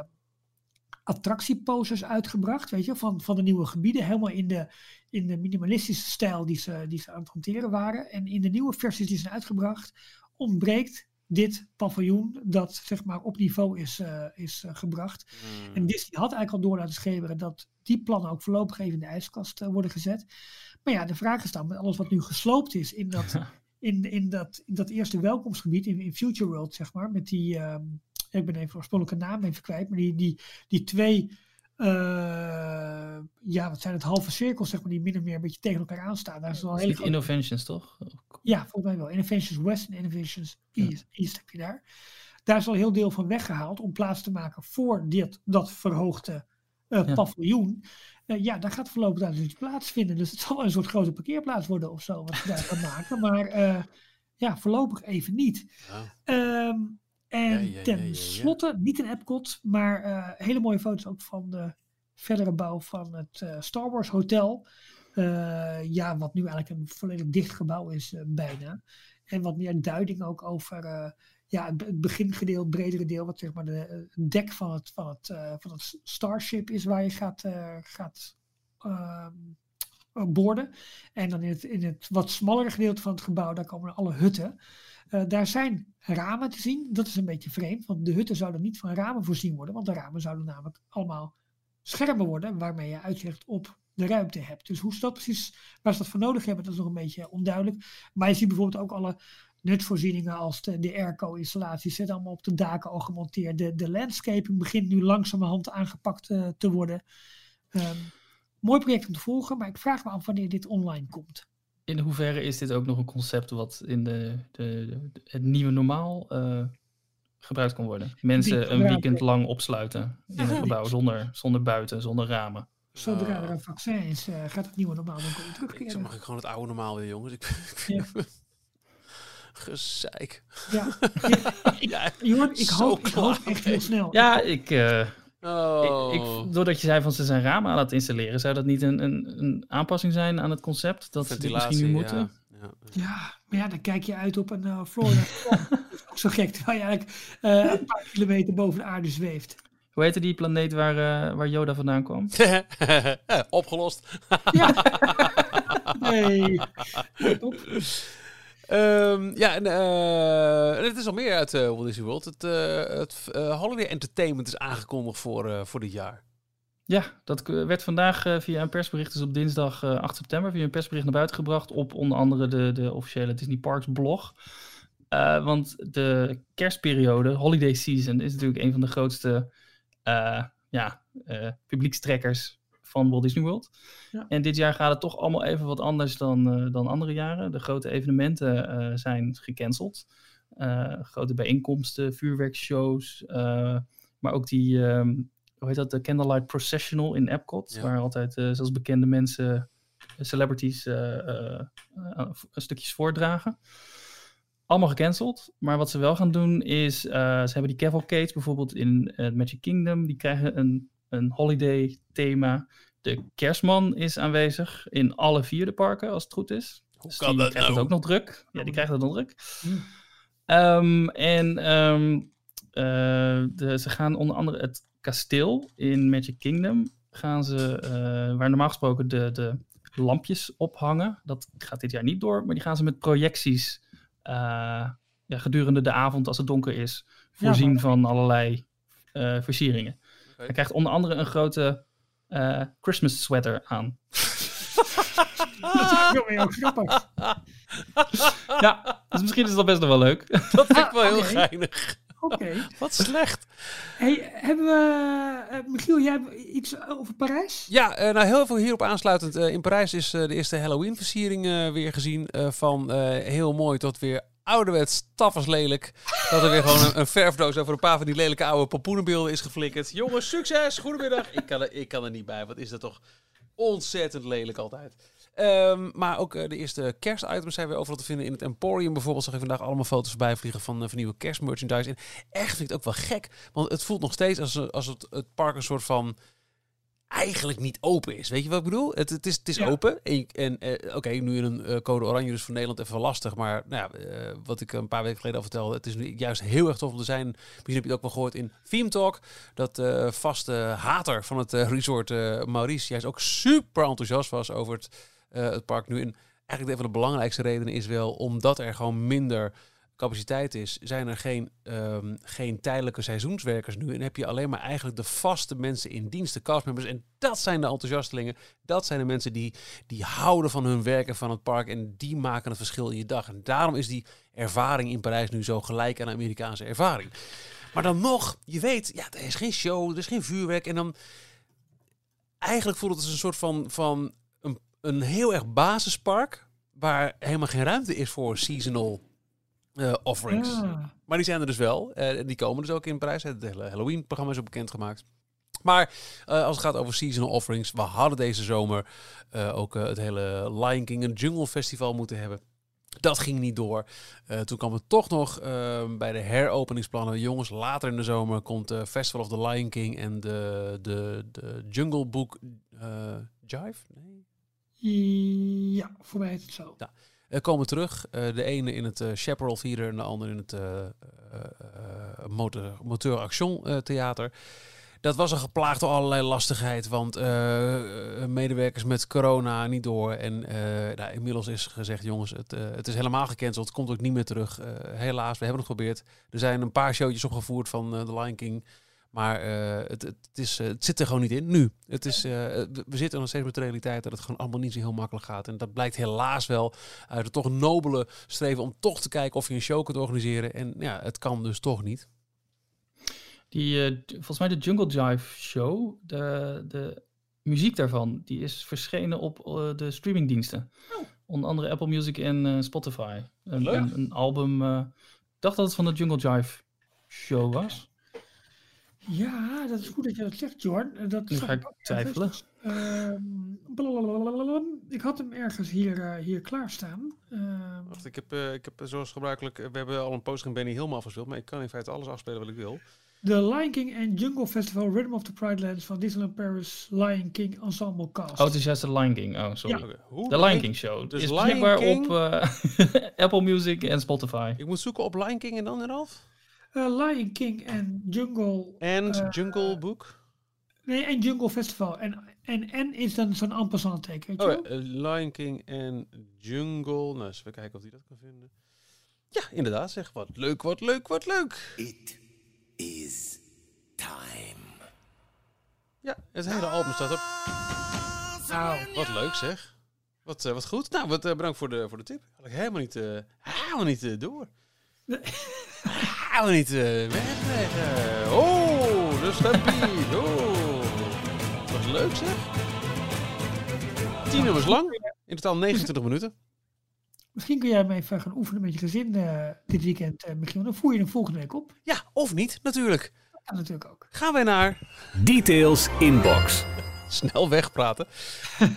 attractieposters uitgebracht, weet je, van, van de nieuwe gebieden, helemaal in de, in de minimalistische stijl die ze, die ze aan het hanteren waren. En in de nieuwe versies die zijn uitgebracht, ontbreekt dit paviljoen dat zeg maar op niveau is, uh, is uh, gebracht. Hmm. En Disney had eigenlijk al door laten schemeren dat die plannen ook voorlopig even in de ijskast uh, worden gezet. Maar ja, de vraag is dan, met alles wat nu gesloopt is in dat, [LAUGHS] in, in dat, in dat eerste welkomstgebied, in, in Future World, zeg maar, met die... Ik ben even de oorspronkelijke naam even kwijt, maar die, die, die twee, uh, ja, wat zijn het, halve cirkels, zeg maar, die min of meer een beetje tegen elkaar aanstaan. Daar is wel hele grote... Innovations, toch? Ja, volgens mij wel. Innovations West en Innovations East, ja. East heb je daar. Daar is al heel deel van weggehaald om plaats te maken voor dit, dat verhoogde uh, ja. paviljoen. Uh, ja, daar gaat voorlopig daar dus iets plaatsvinden. Dus het zal een soort grote parkeerplaats worden of zo, wat ze daar gaan maken. Maar ja, voorlopig even niet. Ja. Um, en ja, ja, ten ja, slotte, niet in Epcot, maar uh, hele mooie foto's ook van de verdere bouw van het uh, Star Wars Hotel. Uh, ja, wat nu eigenlijk een volledig dicht gebouw is, bijna. En wat meer duiding ook over ja, het begingedeelte, het bredere deel, wat zeg maar de dek van het, van het, van het Starship is, waar je gaat, gaat borden. En dan in het, in het wat smallere gedeelte van het gebouw, daar komen alle hutten. Uh, daar zijn ramen te zien. Dat is een beetje vreemd, want de hutten zouden niet van ramen voorzien worden, want de ramen zouden namelijk allemaal schermen worden waarmee je uitzicht op de ruimte hebt. Dus hoe ze dat precies, waar ze dat voor nodig hebben, dat is nog een beetje onduidelijk. Maar je ziet bijvoorbeeld ook alle nutvoorzieningen als de, de airco-installaties zitten allemaal op de daken al gemonteerd. De, landscaping begint nu langzamerhand aangepakt uh, te worden. Um, mooi project om te volgen, maar ik vraag me af wanneer dit online komt in hoeverre is dit ook nog een concept wat in de, de, de het nieuwe normaal uh, gebruikt kan worden? Mensen een weekend lang opsluiten in een gebouw zonder, zonder buiten, zonder ramen. Zodra er een vaccin is, uh, gaat het nieuwe normaal dan terugkeren. Ik mag ik gewoon het oude normaal weer, jongens. Ik, ik ja. [LAUGHS] Gezeik. Ja, [LAUGHS] ik, ja, ik, hoop, ik hoop echt heel snel. Ja, ik... Uh, Oh. Ik, ik, doordat je zei van ze zijn ramen aan het installeren, zou dat niet een, een, een aanpassing zijn aan het concept? Dat ze misschien nu moeten? Ja, ja. ja, maar ja, dan kijk je uit op een uh, Florida. [LAUGHS] ook zo gek, terwijl je eigenlijk uh, een paar kilometer boven de aarde zweeft. Hoe heette die planeet waar, uh, waar Yoda vandaan kwam? [LAUGHS] Opgelost. ja. [LAUGHS] nee. Um, ja, en uh, het is al meer uit uh, Walt Disney World. Het, uh, het Holiday Entertainment is aangekondigd voor, voor dit jaar. Ja, dat werd vandaag via een persbericht, dus op dinsdag 8 september, via een persbericht naar buiten gebracht op onder andere de, de officiële Disney Parks blog. want de kerstperiode, holiday season, is natuurlijk een van de grootste ja, publiekstrekkers van Walt Disney World. Ja. En dit jaar gaat het toch allemaal even wat anders dan, uh, dan andere jaren. De grote evenementen uh, zijn gecanceld. Uh, grote bijeenkomsten, vuurwerkshows. maar ook die, um, hoe heet dat, de Candlelight Processional in Epcot. Ja. Waar altijd zelfs bekende mensen, celebrities, stukjes voordragen. Allemaal gecanceld. Maar wat ze wel gaan doen is, ze hebben die cavalcades bijvoorbeeld in Magic Kingdom. Die krijgen een een holiday thema. De kerstman is aanwezig in alle vier de parken, als het goed is. Hoe dus kan die dat krijgt nou? het ook nog druk. Ja, die krijgt het nog druk. Mm. Um, en um, uh, de, ze gaan onder andere het kasteel in Magic Kingdom, gaan ze, uh, waar normaal gesproken de, de lampjes ophangen. Dat gaat dit jaar niet door, maar die gaan ze met projecties uh, ja, gedurende de avond, als het donker is, voorzien van allerlei eh, versieringen. Hij krijgt onder andere een grote eh, Christmas sweater aan. [LAUGHS] Dat is wel heel grappig. [LAUGHS] ja, dus misschien is dat best nog wel leuk. [LAUGHS] Dat vind ik wel heel Oké. geinig. Oké. Wat slecht. Hey, hebben we... eh, Michiel, jij hebt iets over Parijs? Ja, eh, nou heel veel hierop aansluitend. Eh, in Parijs is eh, de eerste Halloween-versiering eh, weer gezien. eh, van eh, heel mooi tot weer ouderwets taffers lelijk. Dat er weer gewoon een, verfdoos over een paar van die lelijke oude pompoenenbeelden is geflikkerd. Jongens, succes! Goedemiddag! Ik kan, er, ik kan er niet bij. Wat is dat toch ontzettend lelijk altijd. Ehm, maar ook eh, de eerste kerstitems zijn weer overal te vinden. In het Emporium bijvoorbeeld zag ik vandaag allemaal foto's voorbij vliegen van, eh, van nieuwe kerstmerchandise. Echt vind ik het ook wel gek. Want het voelt nog steeds als, als het, het park een soort van eigenlijk niet open is. Weet je wat ik bedoel? Het, het is, het is Ja. open. En, eh, oké, nu in een eh, code oranje, dus voor Nederland even lastig. Maar nou ja, eh, wat ik een paar weken geleden al vertelde, het is nu juist heel erg tof om te zijn. Misschien heb je het ook wel gehoord in Theme Talk. Dat vaste hater van het resort, Maurice, juist ook super enthousiast was over het, het park nu. En eigenlijk een van de belangrijkste redenen is wel omdat er gewoon minder capaciteit is, zijn er geen, ehm, geen tijdelijke seizoenswerkers nu. En heb je alleen maar eigenlijk de vaste mensen in dienst, de castmembers. En dat zijn de enthousiastelingen. Dat zijn de mensen die, die houden van hun werk en van het park. En die maken het verschil in je dag. En daarom is die ervaring in Parijs nu zo gelijk aan de Amerikaanse ervaring. Maar dan nog, je weet, ja, er is geen show, er is geen vuurwerk. En dan eigenlijk voelt het als een soort van, van een, een heel erg basispark. Waar helemaal geen ruimte is voor seasonal eh, offerings. Ah. Maar die zijn er dus wel. eh, en die komen dus ook in Parijs. Het hele Halloween-programma is ook bekendgemaakt. Maar eh, als het gaat over seasonal offerings, we hadden deze zomer ook het hele Lion King en Jungle Festival moeten hebben. Dat ging niet door. Toen kwam het toch nog bij de heropeningsplannen. Jongens, later in de zomer komt de Festival of the Lion King en de, de, de Jungle Book Jive? Nee. Ja, voor mij is het zo. Komen terug. Eh, de ene in het eh Chaparral Theater en de andere in het eh eh, eh, Motor, Moteur Action eh, Theater. Dat was al geplaagd door allerlei lastigheid, want eh, eh, medewerkers met corona niet door. En eh, nou, inmiddels is gezegd, jongens, het, eh, het is helemaal gecanceld. Het komt ook niet meer terug. Eh, helaas, we hebben het geprobeerd. Er zijn een paar showtjes opgevoerd van eh The Lion King. Maar eh, het, het, is, eh, het zit er gewoon niet in nu. Het is, eh, we zitten nog steeds met de realiteit dat het gewoon allemaal niet zo heel makkelijk gaat. En dat blijkt helaas wel uit het toch nobele streven om toch te kijken of je een show kunt organiseren. En ja, het kan dus toch niet. Die, eh, volgens mij de Jungle Jive show, de, de muziek daarvan, die is verschenen op eh, de streamingdiensten. Onder andere Apple Music en eh, Spotify. Een, Leuk. een, een album, eh, ik dacht dat het van de Jungle Jive show was. Ja, dat is goed dat je dat zegt, Jorn. Eh, Dat Nu ga ik twijfelen. Ehm, ik had hem ergens hier, eh, hier klaarstaan. Ehm, Wacht, ik heb, eh, ik heb zoals gebruikelijk, we hebben al een poster in Benny helemaal afgespeeld. Maar ik kan in feite alles afspelen wat ik wil. The Lion King and Jungle Festival Rhythm of the Pride Lands van Disneyland Paris Lion King Ensemble Cast. Oh, het is juist de Lion King. Oh, sorry. Ja. De Lion King show. Dus is Lion beschikbaar King- op eh, [LAUGHS] Apple Music en Spotify. Ik moet zoeken op Lion King en dan eraf. Eh, Lion King and Jungle. En Eh, Jungle Book. Nee, en Jungle Festival. En, en, en is dan zo'n ampersand teken, weet je Oh, wel? ja, eh, Lion King en Jungle. Nou, eens even kijken of hij dat kan vinden. Ja, inderdaad. Zeg, wat leuk, wat leuk, wat leuk. It is time. Ja, het hele album staat op. Nou, Wat leuk zeg. Wat, eh, wat goed. Nou, wat, eh, bedankt voor de, voor de tip. Had ik helemaal niet, eh, helemaal niet eh, door. helemaal niet eh wegleggen. Oh, de stampede. Oh, wat leuk zeg. Tien nummers lang. In totaal 29 minuten. misschien kun jij hem even gaan oefenen met je gezin eh, dit weekend, eh Michiel. Dan voer je hem volgende week op. Ja, of niet, natuurlijk. Dat kan natuurlijk ook. Gaan wij naar Details Inbox. [LAUGHS] snel wegpraten.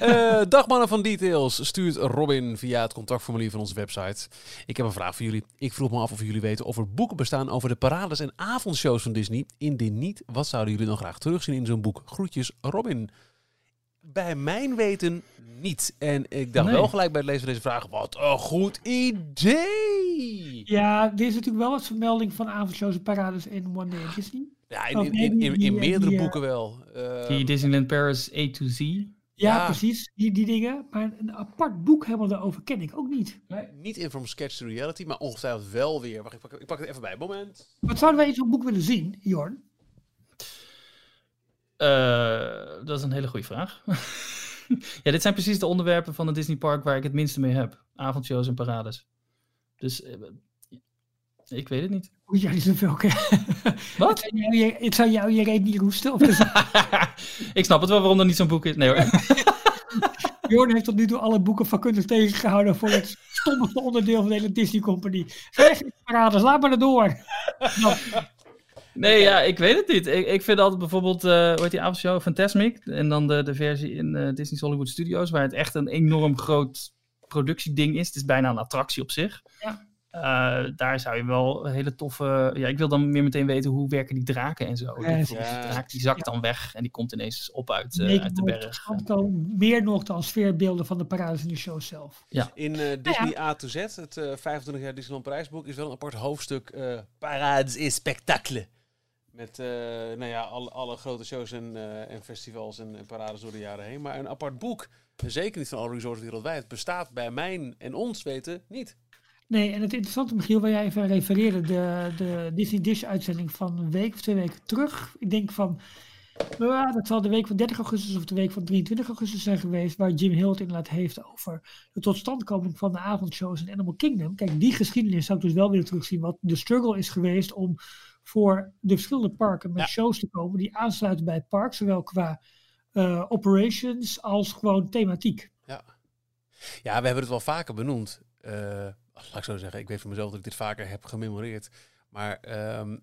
Eh dagmannen van Details stuurt Robin via het contactformulier van onze website. Ik heb een vraag voor jullie. Ik vroeg me af of jullie weten of er boeken bestaan over de parades en avondshows van Disney. Indien niet, wat zouden jullie dan graag terugzien in zo'n boek? Groetjes, Robin. Bij mijn weten niet. En ik dacht Nee. wel gelijk bij het lezen van deze vraag, wat een goed idee! Ja, er is natuurlijk wel wat vermelding van avondshows en parades in One Day Disney. Ja, in, in, nee, in, eh, meerdere die, eh, boeken wel. Eh, Die Disneyland Paris A to Z. Ja, Ja. precies, die, die dingen. Maar een apart boek helemaal daarover ken ik ook niet. Niet in From Sketch to Reality, maar ongetwijfeld wel weer. Wacht, ik pak, ik pak het even bij. Moment. Wat zouden wij in zo'n boek willen zien, Jorn? Eh, dat is een hele goede vraag. [LAUGHS] ja, dit zijn precies de onderwerpen van het Disney Park waar ik het minste mee heb. Avondshows en parades. Dus ik weet het niet. Moet jij zoveel kennen? Wat? Het zou jou je- Het zou jou je reet niet roesten? Of is het- [LAUGHS] ik snap het wel waarom er niet zo'n boek is. Nee hoor. [LAUGHS] Jorn heeft tot nu toe alle boeken vakkundig tegengehouden voor het stommigste onderdeel van de hele Disney Company. Zeg, parades, laat maar door. Nee, ja, ik weet het niet. Ik, ik vind altijd bijvoorbeeld, eh hoe heet die avondshow? Fantasmic. En dan de, de versie in eh, Disney's Hollywood Studios, waar het echt een enorm groot productieding is. Het is bijna een attractie op zich. Ja. Eh, daar zou je wel een hele toffe... Ja, ik wil dan meer meteen weten hoe werken die draken en zo. Ja. Die draak die zakt dan weg en die komt ineens op uit, eh, uit de berg. dan meer nog dan sfeerbeelden van de parades in de show zelf. In eh, Disney A to Z, het eh 25 jaar Disneyland Parijsboek, is wel een apart hoofdstuk eh Parades et Spectacle. Met eh, nou ja, alle, alle grote shows en, eh, en festivals en, en parades door de jaren heen. Maar een apart boek, zeker niet van alle resorts wereldwijd, bestaat bij mijn en ons weten niet. Nee, en het interessante, Michiel, waar jij even aan refereerde, de, de Disney Dish uitzending van een week of twee weken terug. Ik denk van, nou, dat zal de week van 30 augustus of de week van 23 augustus zijn geweest, waar Jim Hill het inderdaad heeft over de totstandkoming van de avondshows in Animal Kingdom. Kijk, die geschiedenis zou ik dus wel willen terugzien, wat de struggle is geweest om voor de verschillende parken met Ja. shows te komen die aansluiten bij het park, zowel qua eh, operations als gewoon thematiek. Ja. ja, we hebben het wel vaker benoemd. Eh, laat ik zo zeggen, ik weet van mezelf dat ik dit vaker heb gememoreerd. Maar ehm,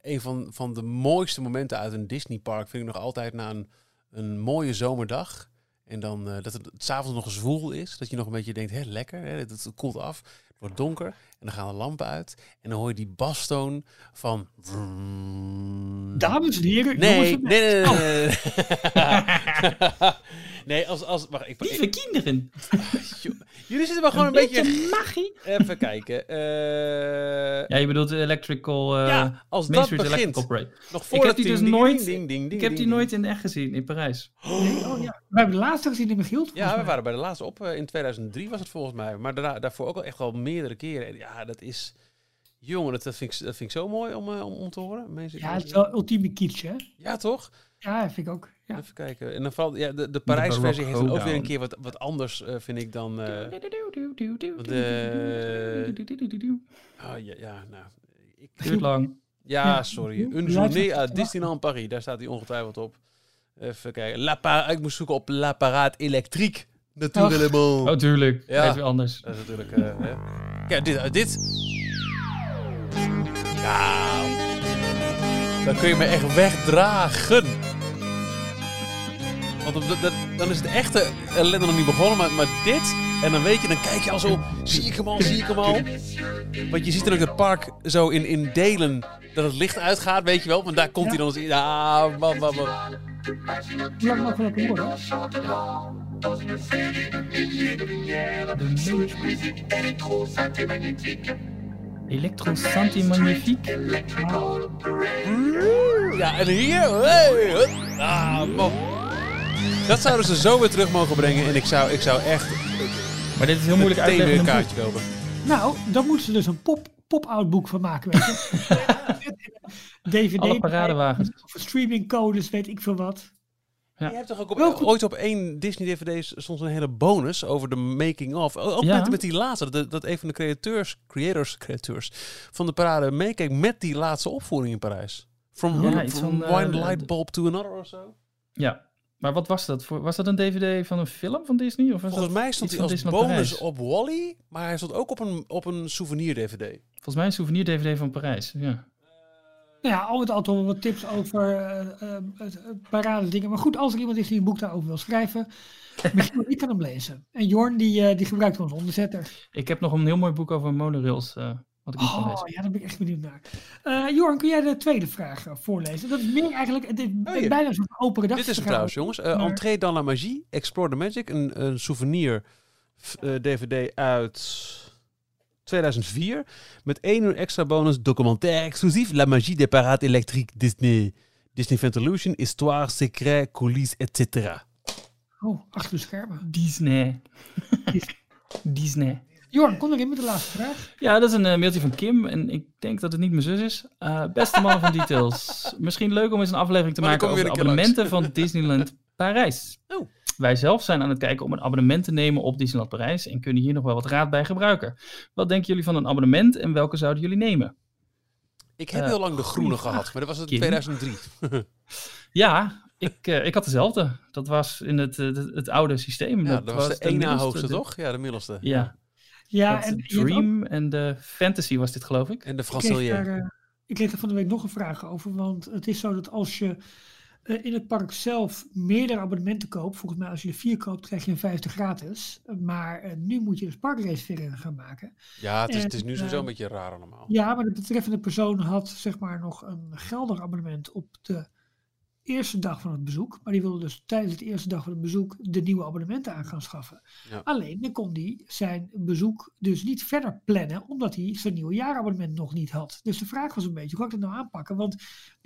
een van, van de mooiste momenten uit een Disneypark vind ik nog altijd na een, een mooie zomerdag. En dan eh, dat het, s'avonds nog zwoel is. Dat je nog een beetje denkt, hé, lekker, hè, het, het koelt af. Het wordt donker en dan gaan de lampen uit. En dan hoor je die bastoon van... Dames en heren, jongens Nee, nee, nee, nee. Nee, [LAUGHS] nee als, als, wacht, ik, Lieve ik, kinderen. [LAUGHS] jullie zitten maar gewoon een, beetje... magie. Even kijken. eh, Ja, je bedoelt de Electrical... eh ja, als Main dat Street begint. Electrical Parade. Nog Ik voordat heb die dus nooit- Ik heb die nooit in echt gezien, in Parijs. [GASPS] Nee, oh ja. We hebben de laatste gezien in Michiel. Ja, we waren bij de laatste op. eh, in 2003 was het volgens mij. Maar daarna, daarvoor ook al echt wel meerdere keren. En ja, dat is... Jongen, dat, dat, vind, ik, dat vind ik zo mooi om, eh, om, om te horen. Mensen, Ja, het is wel ultieme kitsch, hè? Ja, toch? Ja, vind ik ook. Ja. Even kijken. En dan vooral, ja, de, de Parijs-versie heeft ook weer een keer wat, wat anders, eh, vind ik dan... eh, oh, ja, ja, nou... Ik, Duurt lang. ja, sorry. Een blijf journée à. Disneyland Paris. Daar staat hij ongetwijfeld op. Even kijken. La ik moest zoeken op La Parade électrique. Natuurlijk. Oh, tuurlijk. Ja. Weer anders. Dat is natuurlijk... eh, hè. Kijk, dit, eh, dit. Nou. Dan kun je me echt wegdragen. Want op dat- dat- dan is het echte ellende nog niet begonnen. Maar, maar dit... En dan weet je, dan kijk je al zo... Zie ik hem al, zie ik hem al. Want je ziet dan ook het park zo in, in delen... Dat het licht uitgaat, weet je wel. Want daar komt hij dan eens in. Ja, man, man, man. Hoe lang mogen we dat horen? Electro Santi Magnifique. Ja, en hier... Hey, ah, man. Dat zouden ze zo weer terug mogen brengen. En ik zou, ik zou echt Maar dit is heel moeilijk meteen uit te weer een leggen. in een kaartje kopen. Nou, dan moeten ze dus een pop- pop-out boek van maken, weet je. [LAUGHS] DVD. Alle paradewagens. Of streamingcodes, weet ik veel wat. Ja. Je hebt toch ook op, ooit op één Disney DVD's stond een hele bonus over de making of. Ook Ja. met, met die laatste, dat, dat een van de createurs, creators, createurs van de parade meekeek met die laatste opvoering in Parijs. From, Ja, one, iets from van, eh, one de- light bulb to another of zo. Ja. Maar wat was dat? Voor, was dat een dvd van een film van Disney? Of was Volgens dat mij stond hij van als Disneyland bonus Parijs? op Wally, maar hij stond ook op een, op een souvenir DVD. Volgens mij een souvenir dvd van Parijs. Ja. Nou ja, al met al toch wat tips over eh eh, eh, parade dingen. Maar goed, als er iemand is die een boek daarover wil schrijven, [LAUGHS] misschien ik kan hem lezen. En Jorn, die, eh, die gebruikt ons onderzetter. Ik heb nog een heel mooi boek over monorails. Wat ik Oh lezen. ja, daar ben ik echt benieuwd naar. Eh Jorn, kun jij de tweede vraag eh, voorlezen? Dat is meer eigenlijk, het is hier. bijna een soort open Dit is redactievergadering. trouwens, jongens. Uh, maar- Entrée dans la magie, Explore the Magic. Een, een souvenir eh, DVD uit 2004. Met één uur extra bonus documentaire exclusief. La magie des parades électriques Disney. Disney Fantalusion, histoire, secret, coulisses, etc. Oh, achter de schermen. Disney. [LAUGHS] [LAUGHS] Disney. Jorn, kom erin met de laatste vraag. Ja, dat is een eh, mailtje van Kim en ik denk dat het niet mijn zus is. Eh, beste mannen van Details. [LAUGHS] Misschien leuk om eens een aflevering te Maar maken over de abonnementen van Disneyland Parijs. Oh. Wij zelf zijn aan het kijken om een abonnement te nemen op Disneyland Parijs en kunnen hier nog wel wat raad bij gebruiken. Wat denken jullie van een abonnement en welke zouden jullie nemen? Ik heb Eh, heel lang de groene gehad, vraag. maar dat was het Kim. 2003. [LAUGHS] Ja, ik, eh, ik had dezelfde. Dat was in het, eh, het, het oude systeem. Ja, dat was de middelste, hoogste, de- toch? Ja, de middelste. Ja, Ja, dat en ook- Dream en de Fantasy was dit geloof ik. En de eh, ik kreeg er van de week nog een vraag over. Want het is zo dat als je eh, in het park zelf meerdere abonnementen koopt. Volgens mij als je er vier koopt krijg je een vijfde gratis. Maar eh, nu moet je dus parkreservering gaan maken. Ja, het is, het is nu sowieso eh, een beetje raar allemaal. Ja, maar de betreffende persoon had zeg maar nog een geldig abonnement op de eerste dag van het bezoek. Maar die wilde dus tijdens de eerste dag van het bezoek de nieuwe abonnementen aan gaan schaffen. Ja. Alleen dan kon hij zijn bezoek dus niet verder plannen, omdat hij zijn nieuwe jaarabonnement nog niet had. Dus de vraag was een beetje, hoe kan ik dat nou aanpakken? Want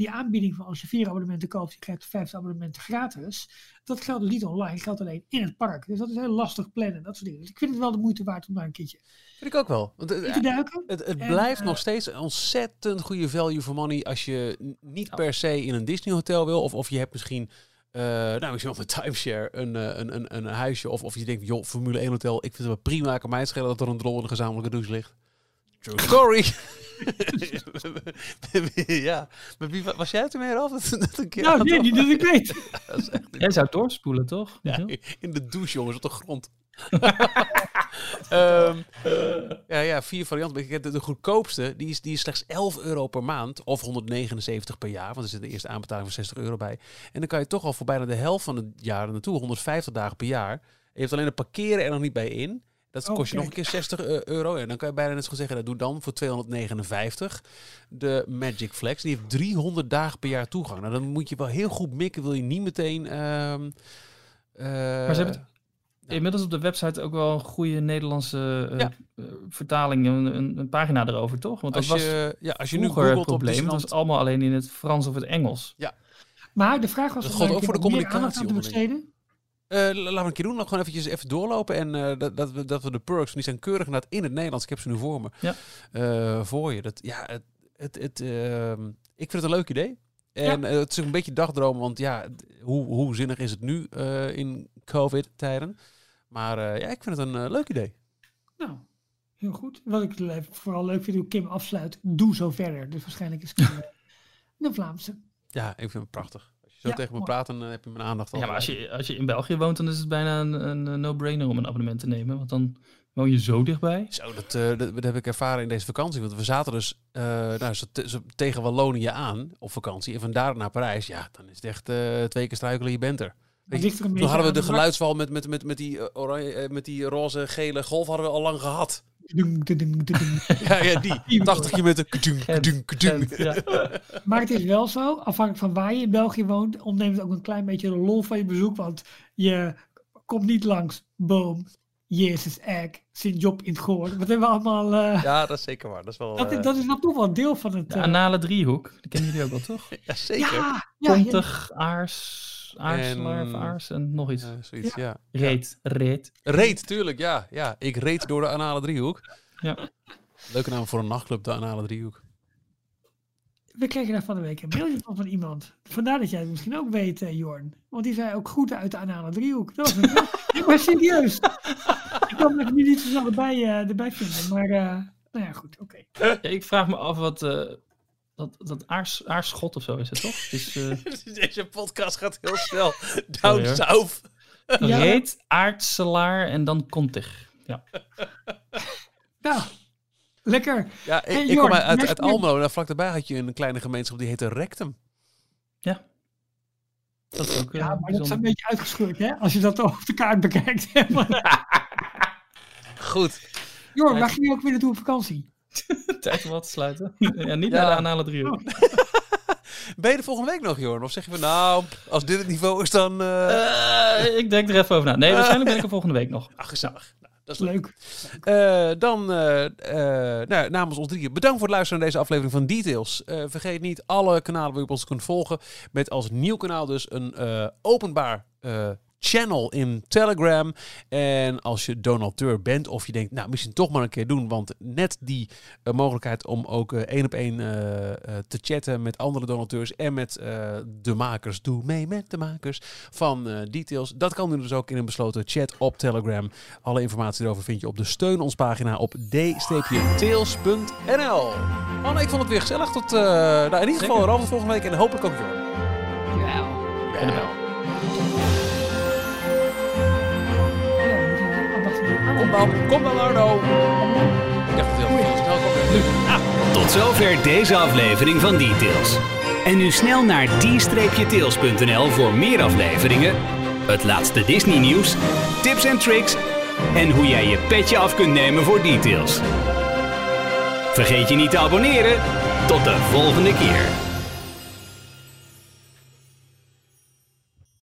die aanbieding van als je vier abonnementen koopt, je krijgt vijf abonnementen gratis. Dat geldt dus niet online, geldt alleen in het park. Dus dat is heel lastig plannen, dat soort dingen. Dus ik vind het wel de moeite waard om daar een keertje Vind ik ook wel. Want, eh, in te duiken. Het, het En, blijft eh, nog steeds een ontzettend goede value for money als je niet per se in een Disney hotel wil. Of, of je hebt misschien, eh nou misschien op een timeshare, een, een, een, een huisje. Of, of je denkt, joh, Formule 1 hotel, ik vind het wel prima. Kan mij schelen dat er een drol in de gezamenlijke douche ligt. True story. [LAUGHS] ja, met wie wa- was jij toen meer af? Dat, dat een keer Nou, nee, niet dat ik weet. [LAUGHS] Dat is echt Jij zou doorspoelen, toch? ja, in de douche, jongens, op de grond. [LAUGHS] Ehm, ja, ja, vier varianten. Ik heb De, de goedkoopste, die is, die is slechts 11 euro per maand. Of 179 per jaar. Want er zit de eerste aanbetaling van 60 euro bij. En dan kan je toch al voor bijna de helft van het jaar naartoe. 150 dagen per jaar. Je hebt alleen het parkeren er nog niet bij in. Dat Oh, kost je nog een keer 60 eu- euro. En dan kan je bijna net zo zeggen, dat doe dan voor 259. De Magic Flex, die heeft 300 dagen per jaar toegang. Nou, dan moet je wel heel goed mikken. Wil je niet meteen... ehm, eh, Maar ze hebben Inmiddels op de website ook wel een goede Nederlandse eh, Ja. eh, vertaling, een, een, een pagina erover, toch? Want dat als was je, ja, als je nu het googelt op probleem. Het Disneyland... was allemaal alleen in het Frans of het Engels. Maar de vraag was Dat wij ook voor de keer meer aandacht aan te communicatie besteden. Eh, laten we een keer doen. Nog gewoon eventjes even doorlopen. En eh, dat, dat, we, dat we de perks, die zijn keurig inderdaad in het Nederlands. Ik heb ze nu voor me. Ja. Eh, voor je. Dat, ja, het, het, het, ehm, ik vind het een leuk idee. En het is ook een beetje dagdromen. Want ja, hoe, hoe zinnig is het nu eh, in COVID-tijden? Maar eh, ja, ik vind het een leuk idee. Nou, heel goed. Wat ik vooral leuk vind hoe Kim afsluit, doe zo verder. Dus waarschijnlijk is Kim [LAUGHS] de Vlaamse. Ja, ik vind het prachtig. Als je zo Ja, tegen me praat, dan heb je mijn aandacht al. Ja, maar als je, als je in België woont, dan is het bijna een, een, no-brainer om een abonnement te nemen. Want dan woon je zo dichtbij. Zo, dat, eh, dat, dat heb ik ervaren in deze vakantie. Want we zaten dus eh, nou, zo te- zo tegen Wallonië aan op vakantie. En vandaar naar Parijs. Ja, dan is het echt eh, twee keer struikelen, je bent er. Toen hadden we de geluidswal met, met, met, met, die, eh, oranje, eh, met die roze, gele golf hadden we al lang gehad. [LAUGHS] Ja, ja die. 80 je met een kudung, kudung, kudung. Gent, ja. Maar het is wel zo, afhankelijk van waar je in België woont, ontneemt het ook een klein beetje de lol van je bezoek. Want je komt niet langs Boom, Jezus, Egg, Sint-Job in het Goor. Wat hebben we allemaal... eh, Ja, dat is zeker waar. Dat is wel... dat, is, dat is wel toch wel een deel van het... De eh, anale driehoek, die kennen jullie ook wel, toch? [LAUGHS] ja, zeker. ja, ja, ja, Pontig, aars, aarselaar of aars en nog iets. Ja, zoiets, ja. Reet, reet. Reet, tuurlijk, ja. ja. Ik reed door de anale driehoek. Ja. Leuke naam voor een nachtclub, de anale driehoek. We kregen daar van de week een mailtje van, van iemand. Vandaar dat jij het misschien ook weet, eh, Jorn. Want die zei ook groeten uit de anale driehoek. Dat was een... ik ben [LAUGHS] serieus. ik kan me er nu niet zo snel erbij, eh, erbij vinden. Maar, eh, nou ja, goed, oké. Ja, ik vraag me af wat... eh, dat, dat aars, aarschot of zo is het, toch? Dus, eh, [LAUGHS] Deze podcast gaat heel snel. Sorry, Down hoor. south. Ja. Reet, aardselaar en dan kontig. Ja. [LAUGHS] Nou, lekker. Ja, ik, Hey, ik Jorn, kom uit, uit, next Almelo. Daar vlak daarbij had je een kleine gemeenschap die heette Rectum. Dat is ook eh, Ja, maar dat is een beetje uitgescheurd, hè? Als je dat [LAUGHS] op de kaart bekijkt. Goed. Jorn, waar ging je ook weer naartoe op vakantie? [LAUGHS] Tijd om wat te sluiten. ja, niet Ja. naar de anale driehoek. [LAUGHS] Ben je er volgende week nog, Jorn? Of zeg je van, nou, als dit het niveau is, dan... eh Eh, ik denk er even over na. Nee, waarschijnlijk ben ik er [LAUGHS] volgende week nog. Ach, gezellig. Nou, dat is leuk. Leuk. Eh, dan nou, namens ons drieën bedankt voor het luisteren naar deze aflevering van Details. Eh, vergeet niet alle kanalen waar je op ons kunt volgen. Met als nieuw kanaal dus een eh, openbaar eh, channel in Telegram. En als je donateur bent of je denkt, nou misschien toch maar een keer doen, want net die eh, mogelijkheid om ook eh, één op één eh, te chatten met andere donateurs en met de makers, doe mee met de makers van Details. Dat kan nu dus ook in een besloten chat op Telegram. Alle informatie erover vind je op de steun ons pagina op d-tails.nl. Anne, ik vond het weer gezellig. Tot, nou, in ieder geval. Ralf volgende week en hopelijk ook Jorn. Ja. En de bel. Voor- Kom dan, kom dan Arno. Ik dacht dat het heel veel snel kwam. Ah, Tot zover deze aflevering van Details. En nu snel naar d-tails.nl voor meer afleveringen, het laatste Disney nieuws, tips en tricks en hoe jij je petje af kunt nemen voor Details. Vergeet je niet te abonneren. Tot de volgende keer.